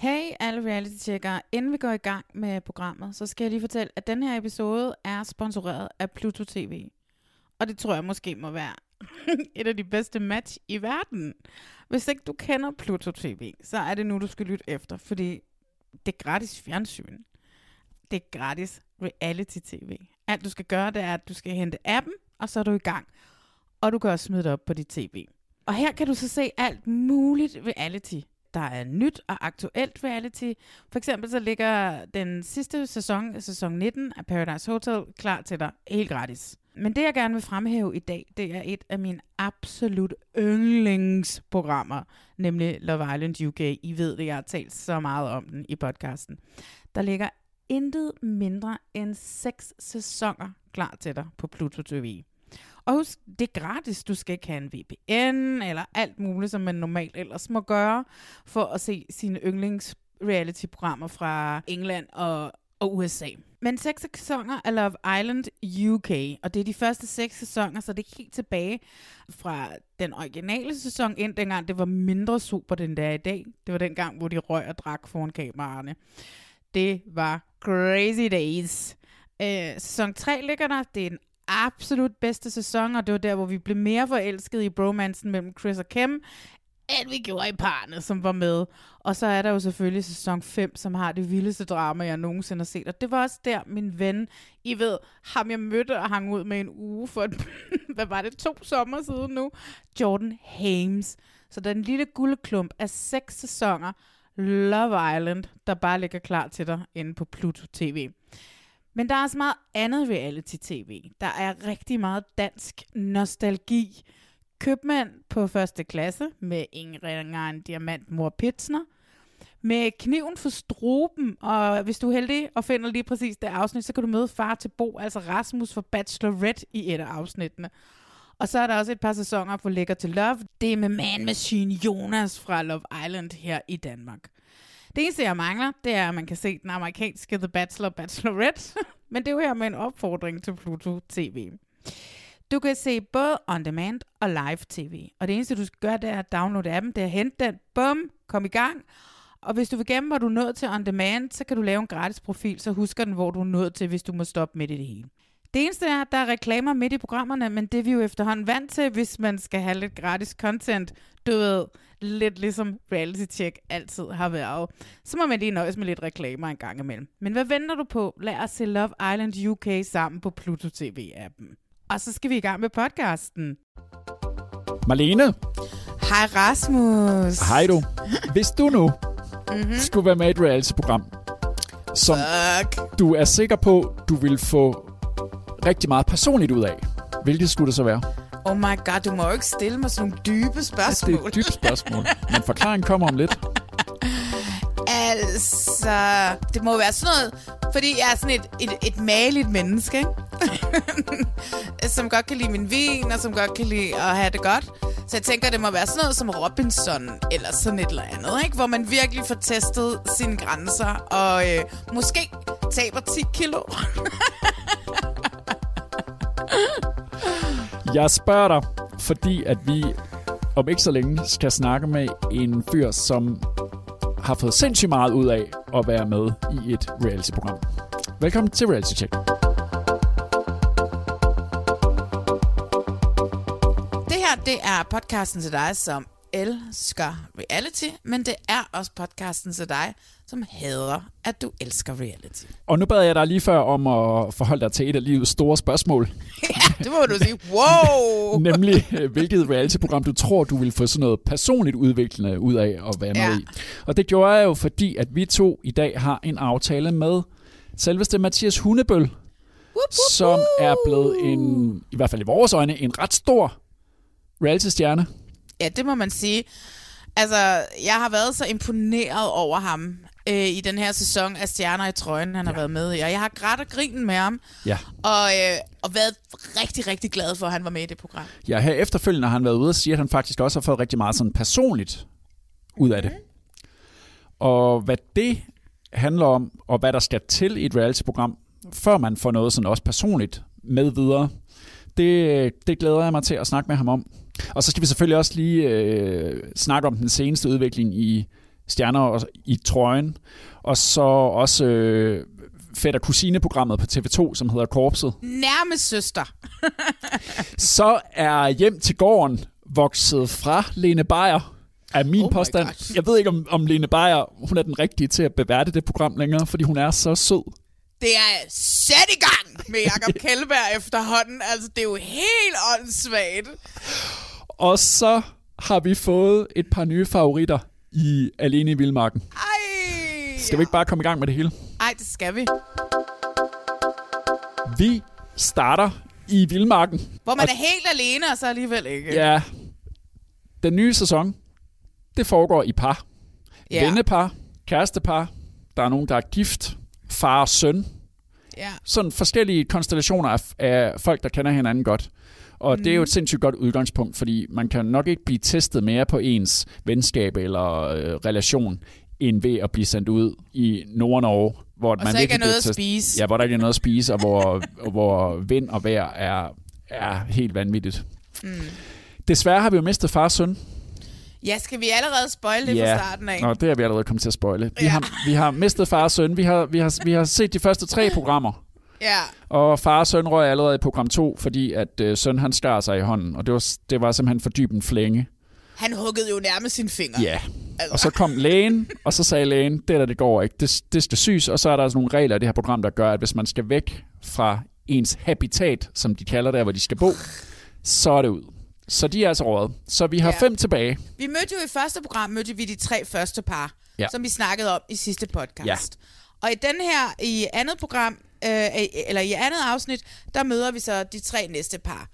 Hey alle reality-tjekkere, inden vi går i gang med programmet, så skal jeg lige fortælle, at den her episode er sponsoreret af Pluto TV. Og det tror jeg måske må være et af de bedste match i verden. Hvis ikke du kender Pluto TV, så er det nu, du skal lytte efter, fordi det er gratis fjernsyn. Det er gratis reality-tv. Alt du skal gøre, det er, at du skal hente appen, og så er du i gang. Og du kan også smide det op på dit tv. Og her kan du så se alt muligt reality der er nyt og aktuelt reality. For eksempel så ligger den sidste sæson, sæson 19 af Paradise Hotel, klar til dig helt gratis. Men det jeg gerne vil fremhæve i dag, det er et af mine absolut yndlingsprogrammer, nemlig Love Island UK. I ved det, jeg har talt så meget om den i podcasten. Der ligger intet mindre end seks sæsoner klar til dig på Pluto TV. Og husk, det er gratis. Du skal ikke have en VPN eller alt muligt, som man normalt ellers må gøre, for at se sine yndlings reality-programmer fra England og, og USA. Men seks sæsoner af Love Island UK, og det er de første seks sæsoner, så det er helt tilbage fra den originale sæson ind, dengang det var mindre super, den der i dag. Det var den gang, hvor de røg og drak foran kameraerne. Det var crazy days. Øh, sæson 3 ligger der. Det er en absolut bedste sæson, og det var der, hvor vi blev mere forelskede i bromansen mellem Chris og Kim, end vi gjorde i parne, som var med. Og så er der jo selvfølgelig sæson 5, som har det vildeste drama, jeg nogensinde har set. Og det var også der, min ven, I ved, ham jeg mødte og hang ud med en uge for, et, hvad var det, to sommer siden nu? Jordan Hames. Så den lille guldklump af seks sæsoner, Love Island, der bare ligger klar til dig inde på Pluto TV. Men der er også meget andet reality-tv. Der er rigtig meget dansk nostalgi. Købmand på første klasse med Ingrid en diamant mor Pitsner. Med kniven for struben, og hvis du er heldig og finder lige præcis det afsnit, så kan du møde far til Bo, altså Rasmus for Bachelorette i et af afsnittene. Og så er der også et par sæsoner på Lækker til Love. Det er med Man Machine Jonas fra Love Island her i Danmark. Det eneste, jeg mangler, det er, at man kan se den amerikanske The Bachelor Bachelorette. Men det er jo her med en opfordring til Pluto TV. Du kan se både on demand og live tv. Og det eneste, du skal gøre, det er at downloade appen, det er at hente den, bum, kom i gang. Og hvis du vil gemme, hvor du er nået til on demand, så kan du lave en gratis profil, så husker den, hvor du er nået til, hvis du må stoppe midt i det hele. Det eneste er, at der er reklamer midt i programmerne, men det er vi jo efterhånden vant til, hvis man skal have lidt gratis content. Du ved, lidt ligesom reality check altid har været. Så må man lige nøjes med lidt reklamer en gang imellem. Men hvad venter du på? Lad os se Love Island UK sammen på Pluto TV-appen. Og så skal vi i gang med podcasten. Marlene. Hej Rasmus. Hej du. Hvis du nu mm-hmm. skulle være med i et reality-program, som Fuck. du er sikker på, du vil få rigtig meget personligt ud af, hvilket skulle det så være? Oh my god, du må jo ikke stille mig sådan nogle dybe spørgsmål. Det er et dybt spørgsmål, men forklaringen kommer om lidt. Altså, det må være sådan noget, fordi jeg er sådan et, et, et maligt menneske, ikke? som godt kan lide min vin, og som godt kan lide at have det godt. Så jeg tænker, det må være sådan noget som Robinson, eller sådan et eller andet, ikke? Hvor man virkelig får testet sine grænser, og øh, måske taber 10 kilo. Jeg spørger dig, fordi at vi om ikke så længe skal snakke med en fyr, som har fået sindssygt meget ud af at være med i et reality-program. Velkommen til Reality Check. Det her, det er podcasten til dig, som elsker reality, men det er også podcasten til dig, som hader, at du elsker reality. Og nu bad jeg dig lige før om at forholde dig til et af livets store spørgsmål. ja, det må du sige. Wow! Nemlig, øh, hvilket reality-program du tror, du vil få sådan noget personligt udviklende ud af at være med Ja. i. Og det gjorde jeg jo, fordi at vi to i dag har en aftale med selveste Mathias Hundebøl, Whoop, whoop, som er blevet en, i hvert fald i vores øjne, en ret stor reality-stjerne. Ja, det må man sige. Altså, jeg har været så imponeret over ham øh, i den her sæson af Stjerner i trøjen, han har været med i. Og jeg har grædt og grinen med ham, Ja. og, øh, og været rigtig, rigtig glad for, at han var med i det program. Ja, her efterfølgende har han været ude og sige, at han faktisk også har fået rigtig meget sådan personligt ud af det. Og hvad det handler om, og hvad der skal til i et reality-program, før man får noget sådan også personligt med videre, det, det glæder jeg mig til at snakke med ham om. Og så skal vi selvfølgelig også lige øh, snakke om den seneste udvikling i Stjerner i trøjen, og så også øh, fætter kusine-programmet på TV2, som hedder Korpset. Nærmest søster. Så er hjem til gården vokset fra Lene Beyer, er min Oh påstand. God. Jeg ved ikke, om, om Lene Beyer hun er den rigtige til at beværte det program længere, fordi hun er så sød. Det er sæt i gang med Jacob Kjellberg efterhånden. Altså, det er jo helt åndssvagt. Og så har vi fået et par nye favoritter i Alene i Vildmarken. Ej! Skal vi ikke bare komme i gang med det hele? Ej, det skal vi. Vi starter i Vildmarken. Hvor man er helt alene, og så alligevel ikke. Ja, den nye sæson, det foregår i par. Ja. Vennepar, kærestepar, der er nogen, der er gift, far og søn, ja. sådan forskellige konstellationer af, af folk, der kender hinanden godt. Og mm. det er jo et sindssygt godt udgangspunkt, fordi man kan nok ikke blive testet mere på ens venskab eller øh, relation, end ved at blive sendt ud i Nord-Norge, hvor Og man så ikke er noget at spise. Ja, hvor der ikke er noget at spise, og hvor, hvor vind og vejr er, er helt vanvittigt. Mm. Desværre har vi jo mistet far og søn. Ja, skal vi allerede spoil det Ja. fra starten af? Nå, det er vi allerede kommet til at spoile. Vi, Ja. har, vi har mistet far og søn. Vi har, vi, har, vi har set de første tre programmer. Ja. Og far og søn røg allerede i program 2, fordi at øh, søn han skar sig i hånden. Og det var, det var simpelthen for dyb en flænge. Han huggede jo nærmest sine fingre. Ja. Altså. Og så kom lægen, og så sagde lægen, det der, det går ikke. Det, det skal syes. Og så er der altså nogle regler i det her program, der gør, at hvis man skal væk fra ens habitat, som de kalder der, hvor de skal bo, så er det ud. Så de er altså rådet. Så vi har Ja. fem tilbage. Vi mødte jo i første program, mødte vi de tre første par, Ja. som vi snakkede om i sidste podcast. Og i den her, i andet program, Øh, øh, eller i andet afsnit, der møder vi så de tre næste par.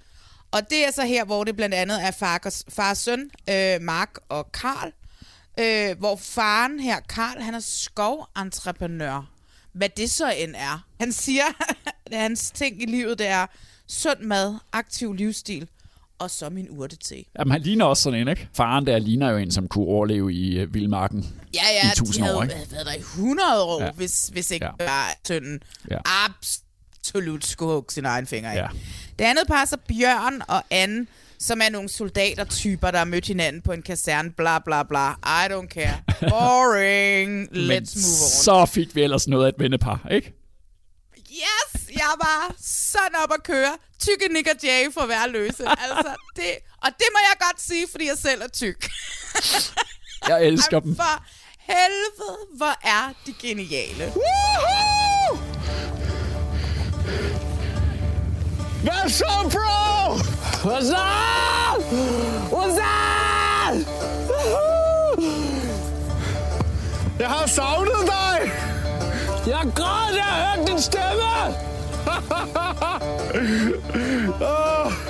Og det er så her, hvor det blandt andet er far og, far og søn, øh, Mark og Karl, øh, hvor faren her, Karl, han er skoventreprenør. Hvad det så end er. Han siger, at hans ting i livet, det er sund mad, aktiv livsstil, og så min urte urtete. Jamen, han ligner også sådan en, ikke? Faren der ligner jo en, som kunne overleve i øh, vildmarken. Ja, ja, I 1000 de havde år, ikke? været der i 100 år, Ja. hvis, hvis ikke Ja. bare sønnen Ja. absolut skulle hugge sin egen finger af. Ja. Det andet par så Bjørn og Anne, som er nogle soldatertyper, der har mødt hinanden på en kaserne, bla bla bla. I don't care. Boring. Let's Men move on. så fik vi ellers noget af et vennepar, ikke? Yes, jeg var sådan op at køre. Tykke Nick og Jay for være løse. Altså, det, og det må jeg godt sige, fordi jeg selv er tyk. Jeg elsker Ej, dem. For helvede, hvor er de geniale. Hvad så, bro? What's up? What's up? Jeg har savnet dig. Jeg græd, da jeg hørte din stemme. oh.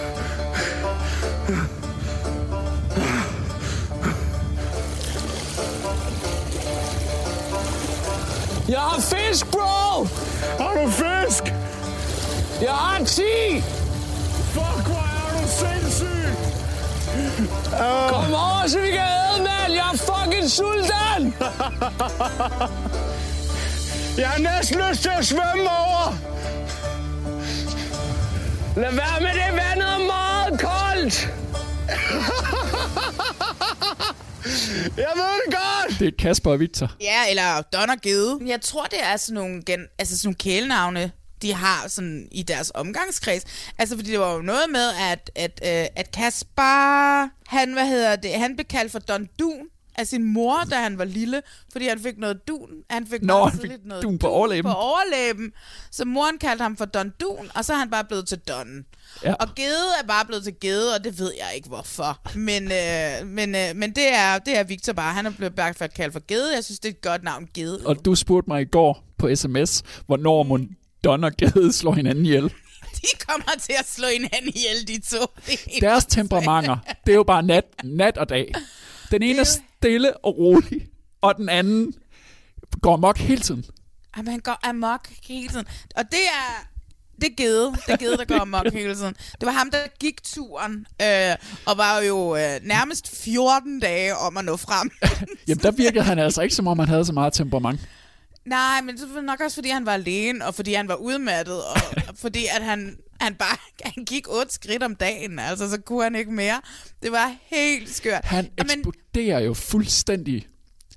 Jeg har fisk, bro! Har du fisk? Jeg har 10! Fuck, hvor er du sindssyg! Uh. Kom over, så vi kan æde, mand! Jeg er fucking sulten! Jeg har næsten lyst til at svømme over! Lad være med det, vandet er meget koldt! Jeg ved det godt! Det er Kasper og Victor. Ja, eller Don og Gede. Jeg tror, det er sådan nogle, gen, altså sådan nogle kælenavne, de har sådan i deres omgangskreds. Altså, fordi det var jo noget med, at, at, øh, at Kaspar, han, hvad hedder det, han blev kaldt for Don Dun af sin mor, da han var lille, fordi han fik noget dun. Han fik Nå, han fik noget dun på overlæben. på overlæben. Så moren kaldte ham for Don Dun, og så er han bare blevet til Don. Ja. Og Gede er bare blevet til Gede, og det ved jeg ikke hvorfor. Men, øh, men, øh, men det, er, det er Victor bare. Han er blevet bare kaldt for Gede. Jeg synes, det er et godt navn, Gede. Og du spurgte mig i går på sms, hvornår må Don og Gade slår hinanden ihjel. De kommer til at slå hinanden ihjel, de to. Er Deres temperamenter, det er jo bare nat, nat og dag. Den ene er stille og rolig, og den anden går mok hele tiden. Jamen, han går amok hele tiden. Og det er... Det er Gede. Det er Gede, der går amok hele tiden. Det var ham, der gik turen, øh, og var jo øh, nærmest 14 dage om at nå frem. Jamen, der virkede han altså ikke, som om han havde så meget temperament. Nej, men det var nok også, fordi han var alene, og fordi han var udmattet, og fordi at han, han bare han gik otte skridt om dagen, altså så kunne han ikke mere. Det var helt skørt. Han eksploderer jo fuldstændig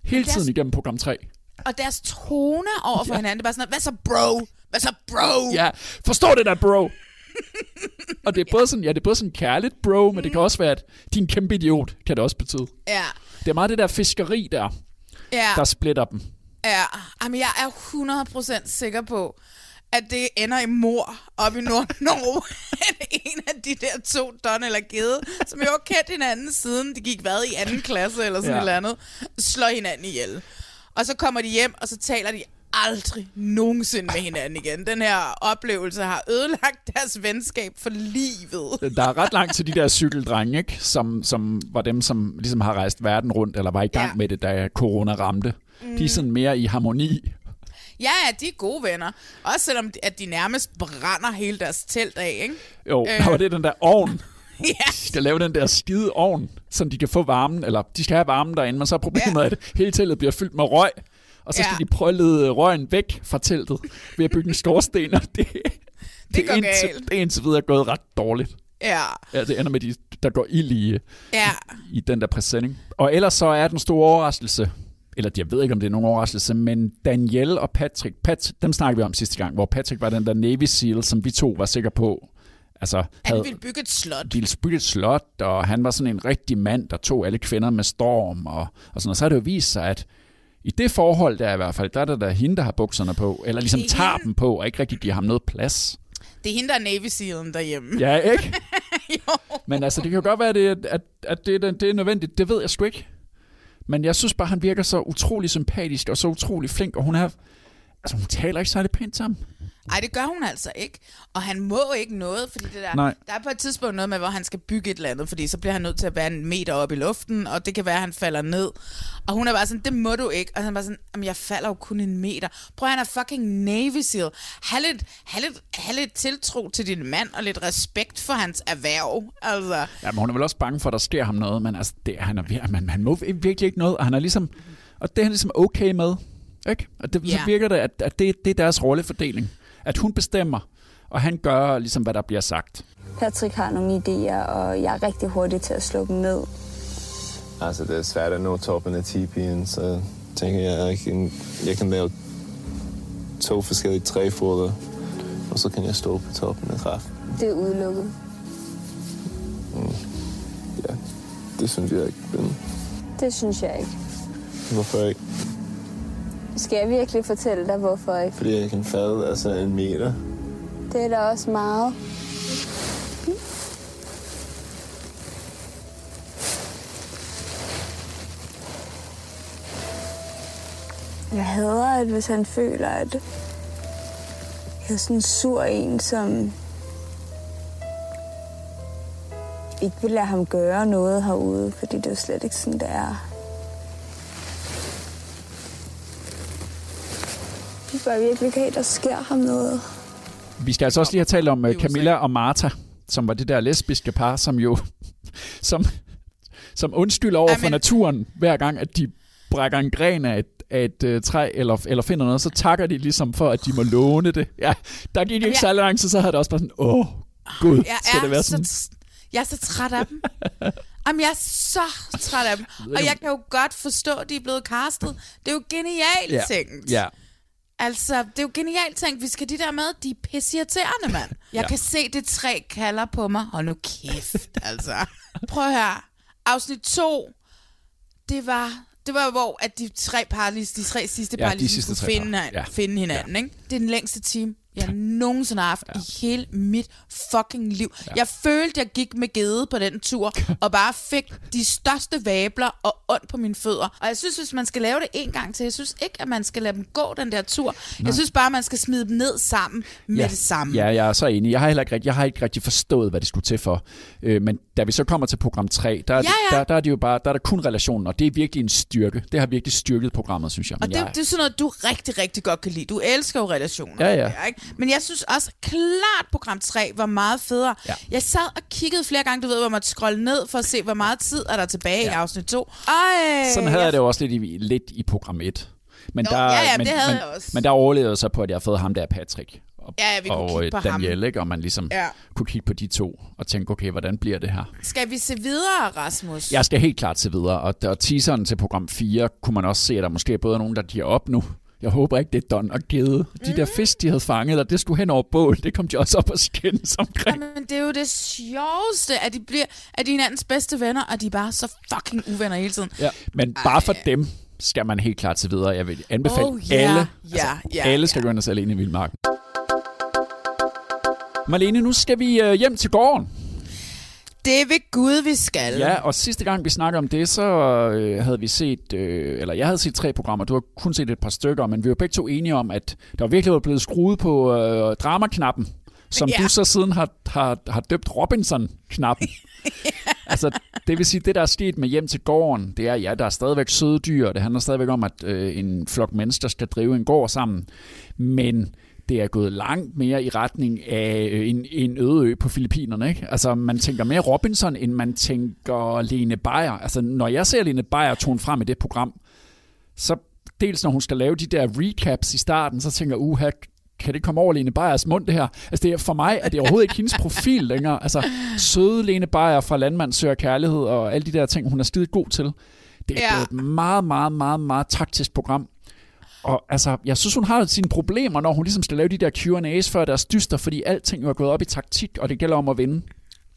hele deres- tiden igennem program 3. og deres tone over for ja. hinanden, det var sådan noget, hvad så bro? Hvad så bro? Ja, forstår det der, bro? og det er både sådan, ja, det er både sådan kærligt, bro, men det kan også være, at din kæmpe idiot, kan det også betyde. Ja, Det er meget det der fiskeri der, ja. der splitter dem. Ja, jamen jeg er 100% sikker på, at det ender i mor op i Nord-Norge. en af de der to, Don eller Gede, som jo har kendt hinanden siden de gik hvad i anden klasse eller sådan Ja. ja. eller andet, slår hinanden ihjel. Og så kommer de hjem, og så taler de aldrig nogensinde med hinanden igen. Den her oplevelse har ødelagt deres venskab for livet. Der er ret langt til de der cykeldrenge, ikke? Som, som var dem, som ligesom har rejst verden rundt, eller var i gang Ja. med det, da corona ramte. Mm. De er sådan mere i harmoni. Ja, ja, de er gode venner. Også selvom de- at de nærmest brænder hele deres telt af, ikke? Jo, øh. var det den der ovn. Ja, De skal lave den der skide ovn, så de kan få varmen, eller de skal have varmen derinde, men så er problemet, ja. At hele teltet bliver fyldt med røg, og så skal Ja. de prøve at lede røgen væk fra teltet ved at bygge en skorsten, og det, det, går er indtil, galt. det er indtil videre gået ret dårligt. ja, Ja, det ender med, de, der går ild i, ja. i den der præsending. Og ellers så er den store overraskelse, eller jeg ved ikke, om det er nogen overraskelse, men Danielle og Patrick, Pat, dem snakkede vi om sidste gang, hvor Patrick var den der Navy SEAL, som vi to var sikre på, altså Han havde, ville bygge et slot. ville bygge et slot, og han var sådan en rigtig mand, der tog alle kvinder med storm, og, og sådan, og så har det jo vist sig, at i det forhold der i hvert fald, der er det der hende, der har bukserne på, eller ligesom Det er tager hende. dem på, og ikke rigtig giver ham noget plads. Det er hende, der er Navy Sealen derhjemme. Ja, ikke? jo. Men altså, det kan jo godt være, det, at, at det, det, det er nødvendigt. Det ved jeg sgu ikke. Men jeg synes bare, han virker så utrolig sympatisk og så utrolig flink, og hun er... Altså, hun taler ikke særlig pænt sammen. Ej, det gør hun altså ikke. Og han må ikke noget, fordi det der, Nej. der er på et tidspunkt noget med, hvor han skal bygge et eller andet, fordi så bliver han nødt til at være en meter op i luften, og det kan være, at han falder ned. Og hun er bare sådan, det må du ikke. Og han er bare sådan, jamen jeg falder jo kun en meter. Prøv at han er fucking Navy SEAL. Ha' lidt, ha lidt, ha lidt tiltro til din mand, og lidt respekt for hans erhverv. Altså, Ja, men hun er vel også bange for, at der sker ham noget, men altså, det, han, er, man, han må virkelig ikke noget, og han er ligesom... Og det er han ligesom okay med, ikke? Og det, så Ja. virker det, at, at det, det er deres rollefordeling. At hun bestemmer, og han gør ligesom, hvad der bliver sagt. Patrick har nogle idéer, og jeg er rigtig hurtig til at slå dem ned. Altså, det er svært at nå toppen af TP'en, så tænker jeg, at jeg kan, jeg kan lave to forskellige træfoder, og så kan jeg stå på toppen af kraften. Det er udelukket. Ja, det synes jeg ikke. Men Det synes jeg ikke. hvorfor ikke? Skal jeg virkelig fortælle dig, hvorfor ikke? Fordi jeg kan falde altså en meter. Det er da også meget. Jeg hader, at hvis han føler, at jeg er sådan sur en, som ikke vil lade ham gøre noget herude, fordi det er jo slet ikke sådan, det er. Jeg bare virkelig ikke have, der sker ham noget. Vi skal altså også lige have talt om uh, USA. Camilla og Martha, som var det der lesbiske par, som jo som, som undskylder over Ej, for naturen, hver gang, at de brækker en gren af et, af et uh, træ, eller, eller finder noget, så takker de ligesom for, at de må låne det. Ja, der gik ikke jeg- særlig lang tid, så havde det også bare sådan, åh, gud, jeg skal er, det være sådan? så, jeg er så træt af dem. Jamen, jeg er så træt af dem. Og jeg kan jo godt forstå, at de er blevet castet. Det er jo genialt Ja, tænkt. ja. Altså, det er jo genialt tænkt. Vi skal de der med, de er pissirriterende, mand. Jeg ja. kan se, det tre kalder på mig. Hold nu kæft, altså. Prøv her. Afsnit 2, det var, det var hvor at de tre par, de tre sidste Ja, par, de ligesom sidste tre par. finde, Ja. ja. finde hinanden. Ikke? Det er den længste time, jeg nogensinde har haft ja. i hele mit fucking liv. Ja. Jeg følte, jeg gik med gede på den tur, og bare fik de største vabler og ondt på mine fødder. Og jeg synes, hvis man skal lave det en gang til, jeg synes ikke, at man skal lade dem gå den der tur. Nej. Jeg synes bare, man skal smide dem ned sammen med ja. det samme. Ja, jeg er så enig. Jeg har heller ikke, rigtig- jeg har ikke rigtig forstået, hvad det skulle til for. Øh, men da vi så kommer til program 3, der, er Ja, ja. Der, der, er det jo bare, der er der kun relationen, og det er virkelig en styrke. Det har virkelig styrket programmet, synes jeg. Og Men det, jeg, det er sådan noget, du rigtig, rigtig godt kan lide. Du elsker jo relationer. Ja, ja. Ikke? Men jeg synes også klart, program 3 var meget federe. Ja. Jeg sad og kiggede flere gange, du ved, hvor man scrolle ned for at se, hvor meget tid er der tilbage ja. i afsnit 2. Ej, sådan havde jeg det jo også lidt i, lidt i program 1. Men Jo, der, ja, ja, men, det havde men, jeg også. Men der overlevede jeg så på, at jeg har fået ham der Patrick. Og, Ja, ja, vi kunne og kigge øh, ham. Ikke? og man ligesom Ja. kunne kigge på de to og tænke, okay, hvordan bliver det her? Skal vi se videre, Rasmus? Jeg skal helt klart se videre, og, og teaseren til program 4 kunne man også se, at der måske er både nogen, der giver op nu. Jeg håber ikke, det er Don og Gede. De Mhm. der fisk, de havde fanget, og det skulle hen over bål, det kom de også op og skændes omkring. Men det er jo det sjoveste, at de bliver at de hinandens bedste venner, og de er bare så fucking uvenner hele tiden. Ja. Men bare for dem skal man helt klart se videre. Jeg vil anbefale Oh, ja, alle, ja, ja, alle skal gå ind og se Alene i Vildmarken. Marlene, nu skal vi øh, hjem til gården. Det er ved Gud, vi skal. Ja, og sidste gang vi snakkede om det, så øh, havde vi set, øh, eller jeg havde set tre programmer, du har kun set et par stykker, men vi var begge to enige om, at der virkelig var blevet skruet på øh, dramaknappen, som Ja. du så siden har, har, har døbt Robinson-knappen. Altså, det vil sige, det der er sket med hjem til gården, det er, ja, der er stadigvæk søde dyr, det handler stadigvæk om, at øh, en flok mennesker skal drive en gård sammen, men det er gået langt mere i retning af øh, en, en øde ø på Filippinerne. Ikke? Altså, man tænker mere Robinson, end man tænker Lene Beyer. Altså, når jeg ser Lene Beyer tone frem i det program, så dels når hun skal lave de der recaps i starten, så tænker jeg, uha, kan det komme over Lene Beyers mund, det her? Altså, det er, for mig er det overhovedet ikke hendes profil længere. Altså, søde Lene Beyer fra Landmand søger kærlighed og alle de der ting, hun er skide god til. Det er Ja. ja. et meget, meget, meget, meget taktisk program. Og altså, jeg synes, hun har sine problemer, når hun ligesom skal lave de der Q&A's før deres dyster, fordi alting jo er gået op i taktik, og det gælder om at vinde.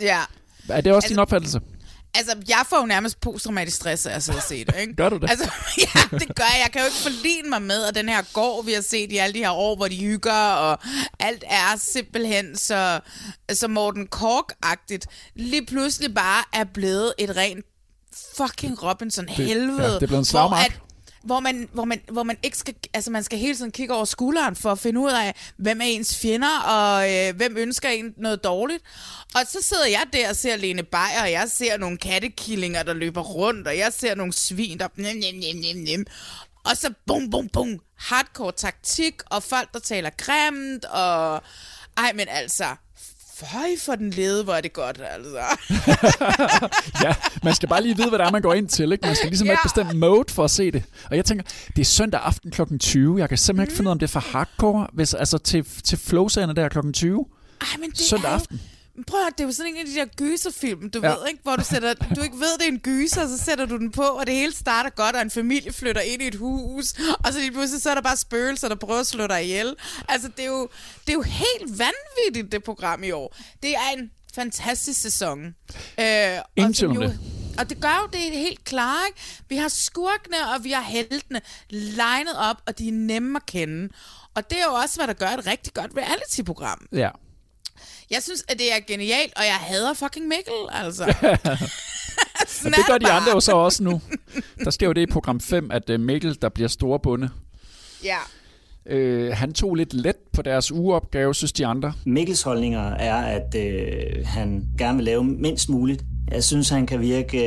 ja. Er det også Altså- din opfattelse? Altså, jeg får jo nærmest posttraumatisk stress af at sidde og se det, ikke? Gør du det? Altså, ja, det gør jeg. Jeg kan jo ikke forlige mig med, at den her gård, vi har set i alle de her år, hvor de hygger, og alt er simpelthen så, så Morten Kork-agtigt, lige pludselig bare er blevet et rent fucking Robinson-helvede. ja, det er blevet en slagmark hvor man, hvor, man, hvor man ikke skal, altså man skal hele tiden kigge over skulderen for at finde ud af, hvem er ens fjender, og øh, hvem ønsker en noget dårligt. Og så sidder jeg der og ser Lene Beyer, og jeg ser nogle kattekillinger, der løber rundt, og jeg ser nogle svin, der... Nem, nem, nem, nem, nem. Og så bum, bum, bum. Hardcore taktik, og folk, der taler grimt, og... Ej, men altså... Føj for den lede, hvor er det godt, altså. ja, man skal bare lige vide, hvad det er, man går ind til. Ikke? Man skal ligesom ja. et bestemt mode for at se det. Og jeg tænker, det er søndag aften kl. 20. Jeg kan simpelthen ikke finde ud af, om det er for hardcore, hvis, altså til, til flow der kl. 20. Ej, men det Søndag er jo- aften. Prøv at høre, det er jo sådan en af de der gyserfilm, du Ja. ved, ikke? Hvor du, sætter, du ikke ved, det er en gyser, og så sætter du den på, og det hele starter godt, og en familie flytter ind i et hus, og så lige pludselig så er der bare spøgelser, der prøver at slå dig ihjel. Altså, det er jo, det er jo helt vanvittigt, det program i år. Det er en fantastisk sæson. Øh, Ingen og tvivl om jo- det. Og det gør jo det helt klart, ikke? Vi har skurkene, og vi har heltene legnet op, og de er nemme at kende. Og det er jo også, hvad der gør et rigtig godt reality-program. Ja. Jeg synes, at det er genialt, og jeg hader fucking Mikkel, altså. Og det gør de andre jo så også nu. Der sker jo det i program 5, at øh, Mikkel, der bliver storbunde, Ja. øh, han tog lidt let på deres ugeopgave, synes de andre. Mikkels holdninger er, at øh, han gerne vil lave mindst muligt. Jeg synes, han kan virke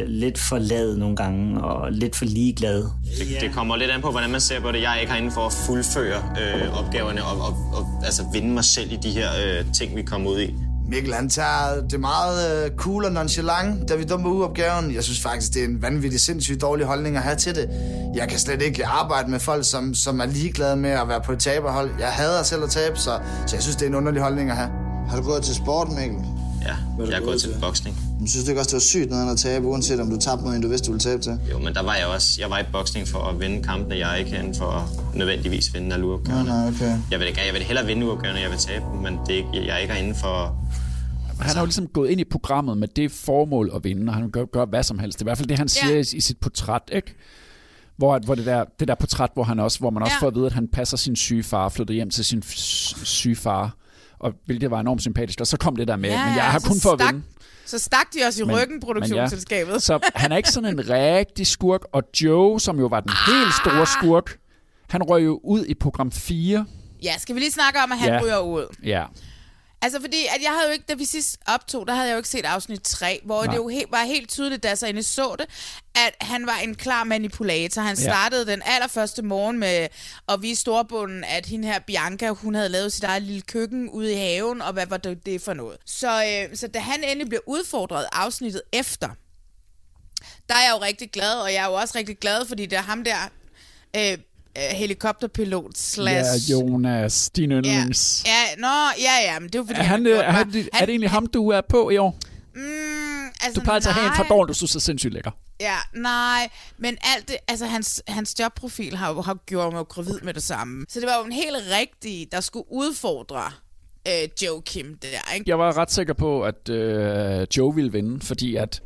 øh, lidt for lad nogle gange, og lidt for ligeglad. Det, det kommer lidt an på, hvordan man ser på det. Jeg er ikke herinde for at fuldføre øh, opgaverne og, og, og altså vinde mig selv i de her øh, ting, vi kommer ud i. Mikkel, han tager det meget øh, cool og nonchalant, da vi dummer ugeopgaven. Jeg synes faktisk, det er en vanvittig sindssygt dårlig holdning at have til det. Jeg kan slet ikke arbejde med folk, som, som er ligeglade med at være på et taberhold. Jeg hader selv at tabe, så, så jeg synes, det er en underlig holdning at have. Har du gået til sport, Mikkel? Ja, Hvad jeg er gået til til? boksning. Men synes du ikke også, det var sygt noget at tabe, uanset om du tabte mod en, du vidste, du ville tabe til? Jo, men der var jeg også. Jeg var i boksning for at vinde kampene. Jeg er ikke herinde for at nødvendigvis vinde alle Nej, uopgaverne. nej, okay. Jeg vil, ikke, jeg vil hellere vinde uopgaverne, jeg vil tabe dem, men det er ikke, jeg er ikke herinde for... Han har jo ligesom gået ind i programmet med det formål at vinde, og han gør, gør hvad som helst. Det er i hvert fald det, han siger Ja. i, i sit portræt, ikke? Hvor, hvor det, der, det der portræt, hvor, han også, hvor man også Ja. får at vide, at han passer sin syge far, flytter hjem til sin syge far, og hvilket var enormt sympatisk. Og så kom det der med, Ja, men jeg har kun for at vinde. Så stak de også i Men- ryggen, produktionsselskabet. Så han er ikke sådan en rigtig skurk, og Joe, som jo var den helt store skurk, han røg jo ud i program 4. Ja, skal vi lige snakke om, at han Ja. ryger ud? Ja, Altså fordi, at jeg havde jo ikke, da vi sidst optog, der havde jeg jo ikke set afsnit 3, hvor Nej. Det jo helt, var helt tydeligt, da jeg så inde så det, at han var en klar manipulator. Han Ja. startede den allerførste morgen med at vise storbunden, at hende her Bianca, hun havde lavet sit eget lille køkken ude i haven, og hvad var det, det for noget. Så, øh, så da han endelig blev udfordret afsnittet efter, der er jeg jo rigtig glad, og jeg er jo også rigtig glad, fordi det er ham der, øh, helikopterpilot slash... ja Jonas, din Ja, yndlings. ja, nå, ja, ja, men det er jo fordi... Er, han, har øh, er, mig- han, er det egentlig ham, du er på i år? Mm, altså, Du plejer altid at have en fra Dorn, du synes er sindssygt lækker. Ja, nej, men alt det, altså hans, hans jobprofil har har gjort mig gravid med det samme. Så det var jo en helt rigtig, der skulle udfordre øh, Joe Kim der, ikke? Jeg var ret sikker på, at øh, Joe ville vinde, fordi at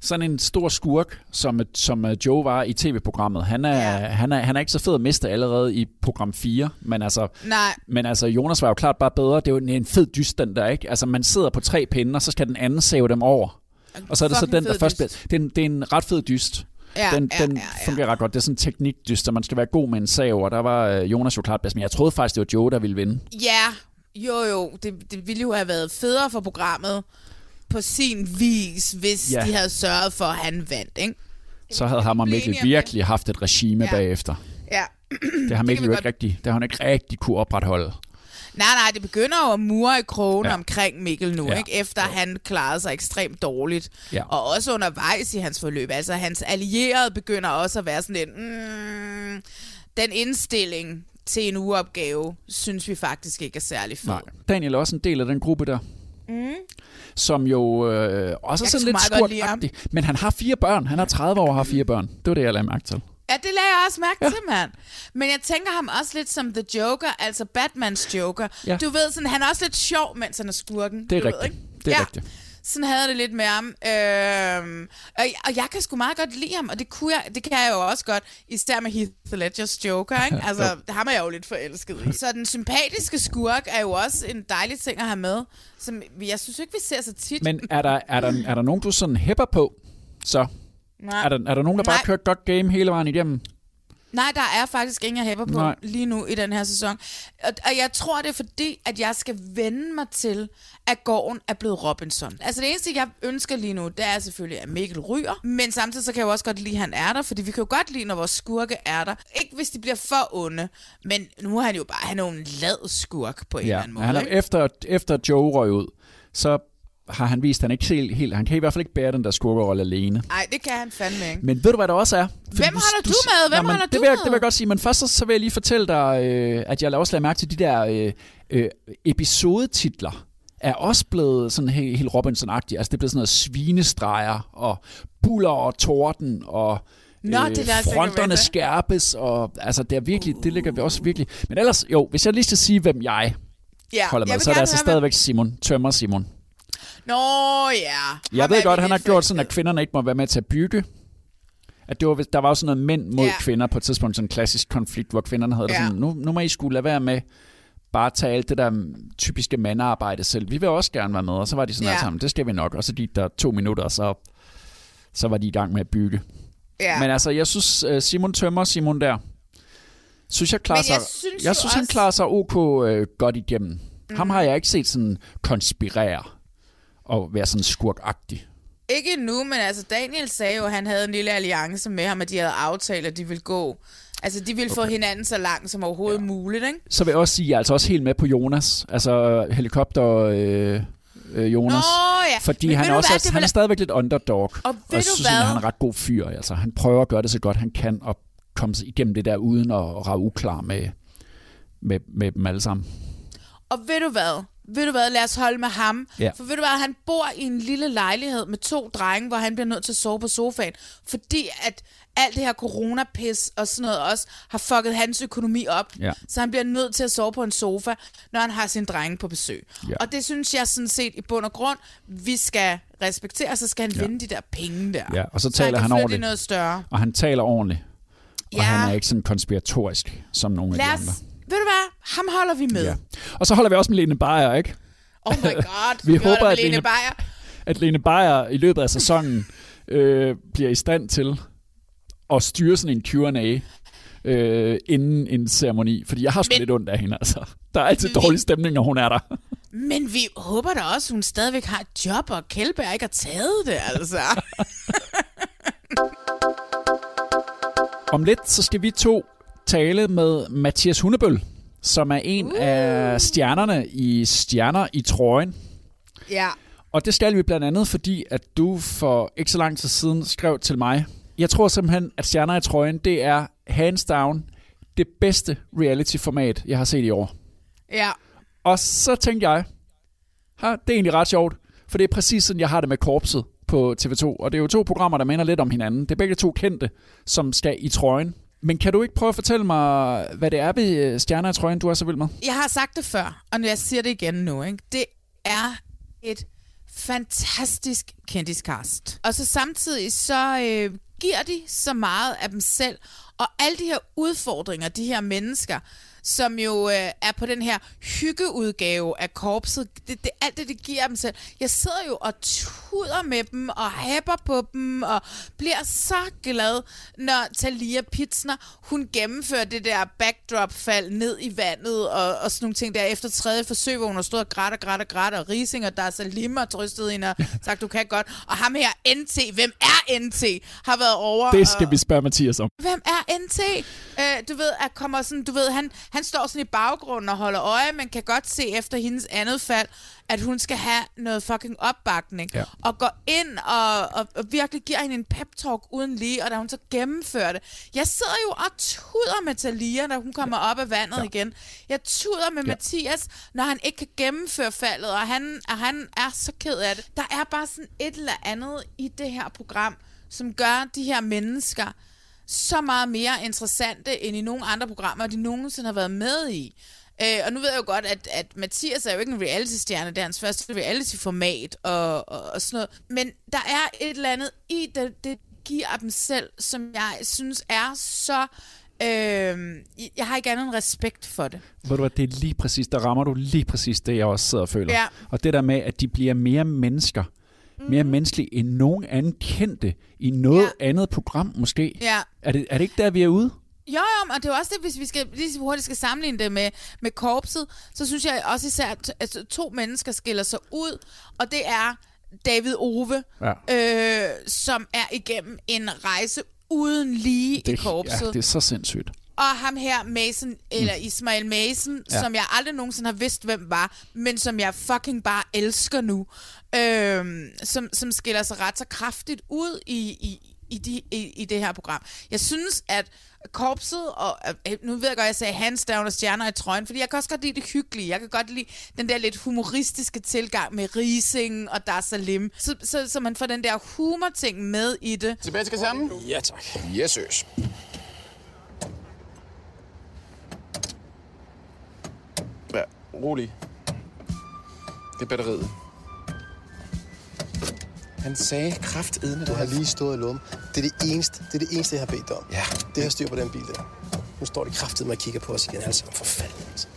sådan en stor skurk, som, som øh, Joe var i tv-programmet, han er, Ja. han, er, han er ikke så fed at miste allerede i program 4, men altså, Nej, men altså Jonas var jo klart bare bedre. Det er jo en, en fed dyst, den der, ikke? Altså, man sidder på tre pinde, og så skal den anden save dem over. Og så er det så den, der først bliver... Det er, en, det er en ret fed dyst. ja, den ja, den ja, ja. fungerer ret godt. Det er sådan en teknikdyst, så man skal være god med en sav, og der var øh, Jonas jo klart bedst. Men jeg troede faktisk, det var Joe, der ville vinde. Ja, jo jo, det, det ville jo have været federe for programmet på sin vis, hvis Ja. de havde sørget for, at han vandt, ikke? Så havde ham og Mikkel det. virkelig haft et regime Ja. bagefter. Ja. Det har Mikkel vi jo godt- ikke rigtig, det har han ikke rigtig kunne opretholde. Nej, nej, det begynder jo at mure i krogen Ja. ja. omkring Mikkel nu, Ja. ja. ikke? Efter han klarede sig ekstremt dårligt. Ja. Og også undervejs i hans forløb. Altså, hans allierede begynder også at være sådan lidt... Mm, den indstilling til en ugeopgave, synes vi faktisk ikke er særlig fed. Nej. Daniel er også en del af den gruppe der. Mm. Som jo øh, også er sådan lidt skurkagtig. Men han har fire børn. Han er 30 år og har fire børn. Det var det, jeg lagde mærke til. Ja, det lagde jeg også mærke ja. til, mand. Men jeg tænker ham også lidt som The Joker, altså Batmans Joker. Ja. Du ved, sådan, han er også lidt sjov, mens han er skurken. Det er du ved, rigtigt. ikke? Det er ja. rigtigt. Sådan havde jeg det lidt med ham. Øhm, og, og jeg kan sgu meget godt lide ham, og det, kunne jeg, det kan jeg jo også godt, især med Heath Ledgers Joker, ikke? Altså, ham er jeg jo lidt forelsket i. Så den sympatiske skurk er jo også en dejlig ting at have med, som jeg synes ikke, vi ser så tit. Men er der, er der, er der nogen, du sådan hæpper på? Så Nej. er der, er der nogen, der bare Nej. kører et godt game hele vejen igennem? Nej, der er faktisk ingen, jeg hæpper på Nej. Lige nu i den her sæson. Og, og jeg tror, det er fordi, at jeg skal vende mig til, at gården er blevet Robinson. Altså det eneste, jeg ønsker lige nu, det er selvfølgelig, at Mikkel ryger. Men samtidig så kan jeg jo også godt lide, at han er der, fordi vi kan jo godt lide, når vores skurke er der. Ikke hvis de bliver for onde, men nu er han jo bare, han er jo en lad skurk på en eller Ja, anden måde. han er, ikke? efter, efter Joe røg ud, så har han vist, at han ikke helt, helt, han kan i hvert fald ikke bære den der skurkerolle alene. Nej, det kan han fandme ikke. Men ved du, hvad der også er? Fordi Hvem holder du med? Hvem Nå, men holder det du vil jeg, med? Det vil jeg godt sige, men først så, så vil jeg lige fortælle dig, øh, at jeg også lagde mærke til de der øh, øh, episodetitler er også blevet sådan helt, helt Robinson-agtige. Altså det er blevet sådan noget svinestreger, og buller og torden, og Nå, det lader jeg slet ikke fronterne skærpes, og altså det er virkelig, det ligger vi også virkelig. Men ellers, jo, hvis jeg lige skal sige, hvem jeg Ja, holder jeg med, vil så er det altså høre, stadigvæk Simon, Tømmer Simon. Nå ja. Jeg Ham ved godt, han har gjort sådan, at kvinderne ikke må være med til at bygge. At det var, der var også sådan noget mænd mod Ja. kvinder på et tidspunkt, sådan en klassisk konflikt, hvor kvinderne havde det Ja. sådan, nu, nu må I skulle lade være med bare tage alt det der typiske mandearbejde selv. Vi vil også gerne være med, og så var de sådan Ja. alle sammen, det skal vi nok. Og så gik der to minutter, og så, så var de i gang med at bygge. Ja. Men altså, jeg synes, øh, Simon Tømmer, Simon der, synes jeg klarer jeg sig, synes jeg jo synes han også- klarer sig ok øh, godt igennem. Mm. Ham har jeg ikke set sådan konspirere og være sådan skurkagtig. Ikke nu, men altså Daniel sagde jo, at han havde en lille alliance med ham, at de havde aftalt, at de ville gå. Altså, de ville okay. få hinanden så langt som overhovedet ja. muligt, ikke? Så vil jeg også sige, at jeg er altså også helt med på Jonas. Altså helikopter øh, øh, Jonas. Nå ja. Fordi Men han er, også, hvad, det han er stadigvæk lidt underdog. Og ved jeg synes, han er en ret god fyr. Altså, han prøver at gøre det så godt han kan, og komme sig igennem det der, uden at rave uklar med, med, med dem alle sammen. Og ved du hvad? Ved du hvad, lad os holde med ham. Ja. For ved du hvad, han bor i en lille lejlighed med to drenge, hvor han bliver nødt til at sove på sofaen. Fordi at alt det her coronapis og sådan noget også har fucket hans økonomi op. Ja. Så han bliver nødt til at sove på en sofa, når han har sin drenge på besøg. Ja. Og det synes jeg sådan set i bund og grund, vi skal respektere, så skal han Ja. vinde de der penge der. Ja, og så så taler han, han ordentligt. noget større. Og han taler ordentligt. Og Ja. han er ikke sådan konspiratorisk, som nogle af de andre. Ved du hvad, ham holder vi med. Ja. Og så holder vi også med Lene Beyer, ikke? Oh my god, Vi håber, holder med at Lene Beyer. At Lene Beyer i løbet af sæsonen øh, bliver i stand til at styre sådan en Q&A øh, inden en ceremoni. Fordi jeg har sgu Men- lidt ondt af hende, altså. Der er altid Vi- dårlig stemning, når hun er der. Men vi håber da også, at hun stadigvæk har et job, og Kjellberg ikke har taget det, altså. Om lidt, så skal vi to tale med Mathias Hundebøl, som er en uh. af stjernerne i Stjerner i trøjen. ja. Og det skal vi blandt andet, fordi at du for ikke så lang tid siden skrev til mig. Jeg tror simpelthen, at Stjerner i trøjen, det er hands down det bedste reality-format, jeg har set i år. Ja. Og så tænkte jeg, ha, det er egentlig ret sjovt, for det er præcis sådan, jeg har det med korpset på TV2. Og det er jo to programmer, der minder lidt om hinanden. Det er begge to kendte, som skal i trøjen. Men kan du ikke prøve at fortælle mig, hvad det er ved øh, Stjerner i trøjen, du er så vild med? Jeg har sagt det før, og jeg siger det igen nu. Ikke? Det er et fantastisk kendiskast. Og så samtidig så øh, giver de så meget af dem selv. Og alle de her udfordringer, de her mennesker, som jo øh, er på den her hyggeudgave af korpset, det, det, alt det, det giver dem selv. Jeg sidder jo og tuder med dem, og hæpper på dem, og bliver så glad, når Talia Pitsner, hun gennemfører det der backdrop-fald ned i vandet, og, og sådan nogle ting der efter tredje forsøg, hvor hun har stået og grædt og grædt og grædt, og Rising og der Salim har trøstet hende og sagt, du kan godt. Og ham her, NT, hvem er NT, har været over. Det skal og, vi spørge Mathias om. Hvem er NT? Øh, du ved, at kommer sådan, du ved, han, han står sådan i baggrunden og holder øje, men kan godt se efter hendes andet fald, at hun skal have noget fucking opbakning. Ja. Og går ind og, og, og virkelig giver hende en pep-talk uden lige, og da hun så gennemfører det. Jeg sidder jo og tuder med Talia, når hun kommer op af vandet ja. igen. Jeg tuder med Ja. ja. Mathias, når han ikke kan gennemføre faldet, og han, og han er så ked af det. Der er bare sådan et eller andet i det her program, som gør de her mennesker så meget mere interessante end i nogle andre programmer, de nogensinde har været med i. Øh, og nu ved jeg jo godt, at, at Mathias er jo ikke en reality-stjerne, det er hans første reality-format og, og, og sådan noget. Men der er et eller andet i det, det giver dem selv, som jeg synes er så... Øh, jeg har ikke andet end respekt for det. Ved du hvad, det er lige præcis, der rammer du lige præcis det, jeg også sidder og føler. Ja. Og det der med, at de bliver mere mennesker, mere menneskelige end nogen anden kendte i noget Ja. andet program måske. Ja. Er det, er det ikke der, vi er ude? Jo, jo, og det er jo også det, hvis vi skal lige så hurtigt skal sammenligne det med, med korpset, så synes jeg også især, at altså, to mennesker skiller sig ud, og det er David Ove, Ja. øh, som er igennem en rejse uden lige i Det, korpset. ja, det er så sindssygt. Og ham her, Mason, eller Ismail Mason, Ja. som jeg aldrig nogensinde har vidst, hvem var, men som jeg fucking bare elsker nu, øhm, som, som skiller sig ret så kraftigt ud i, i, i, de, i, i det her program. Jeg synes, at korpset, og øh, nu ved jeg godt, at jeg sagde hands down og stjerner i trøjen, fordi jeg kan også godt lide det hyggelige. Jeg kan godt lide den der lidt humoristiske tilgang med Rising og Dar Salim, så, så, så man får den der humor-ting med i det. Tilbage til kasernen? Ja, tak. Yes, søs. Rolig. Det er batteriet. Han sagde kraftedende, Du har lige stået og lum. Det er det eneste, det er det eneste, jeg har bedt dig om. Ja. Det her styr på den bil der. Nu står de kraftet med at kigge på os igen. Altså, for fanden. Altså.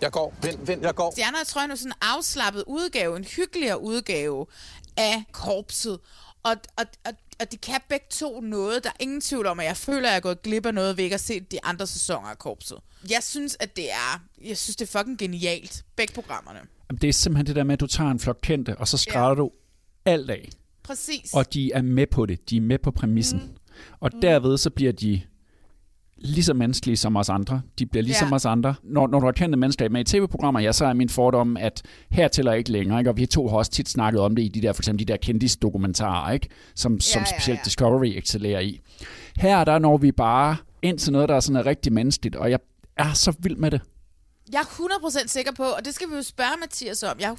Jeg går. Vent, vent, jeg går. Stjerner jeg tror jeg, er sådan en afslappet udgave, en hyggeligere udgave af korpset. Og, og, og, og de kan begge to noget. Der er ingen tvivl om, at jeg føler, at jeg er gået glip af noget ved ikke at se de andre sæsoner af korpset. Jeg synes, at det er, jeg synes, det er fucking genialt. Begge programmerne. Jamen, Det er simpelthen det der med, at du tager en flok kendte, og så skræller ja. du alt af. Præcis. Og de er med på det. De er med på præmissen. Mm. Og derved så bliver de lige så menneskelige som os andre. De bliver ligesom Ja. os andre. Når, når du har kendte mennesker med i tv-programmer, ja, så er min fordom, at her tæller ikke længere. Ikke? Og vi to har også tit snakket om det i de der, for eksempel de der kendis-dokumentarer, ikke? Som, som ja, specielt ja. Discovery excellerer i. Her der når vi bare ind til noget, der er sådan er rigtig menneskeligt, og jeg er så vild med det. jeg er 100% sikker på, og det skal vi jo spørge Mathias om, jeg er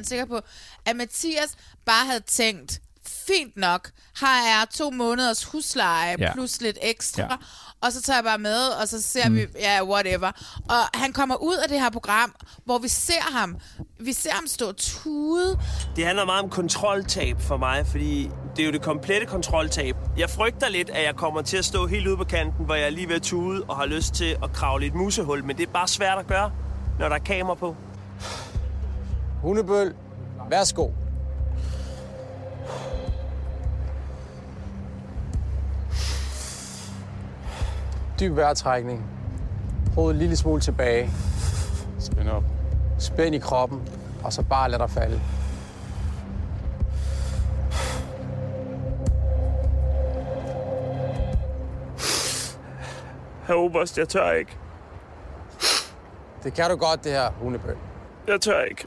100% sikker på, at Mathias bare havde tænkt, fint nok, har jeg to måneders husleje Ja. plus lidt ekstra, Ja. Og så tager jeg bare med, og så ser mm. vi, ja, whatever. Og han kommer ud af det her program, hvor vi ser ham, vi ser ham stå tude, Det handler meget om kontroltab for mig, fordi det er jo det komplette kontroltab. Jeg frygter lidt, at jeg kommer til at stå helt ude på kanten, hvor jeg er lige ved at tude og har lyst til at kravle i et musehul, men det er bare svært at gøre, når der er kamera på. Hundebøl, værsgo. Dyb vejrtrækning. Hovedet en lille smule tilbage. Spænd op. Spænd i kroppen, og så bare lad dig falde. Herr Oberst, jeg tør ikke. Det kan du godt, det her, hundebøl. Jeg tør ikke.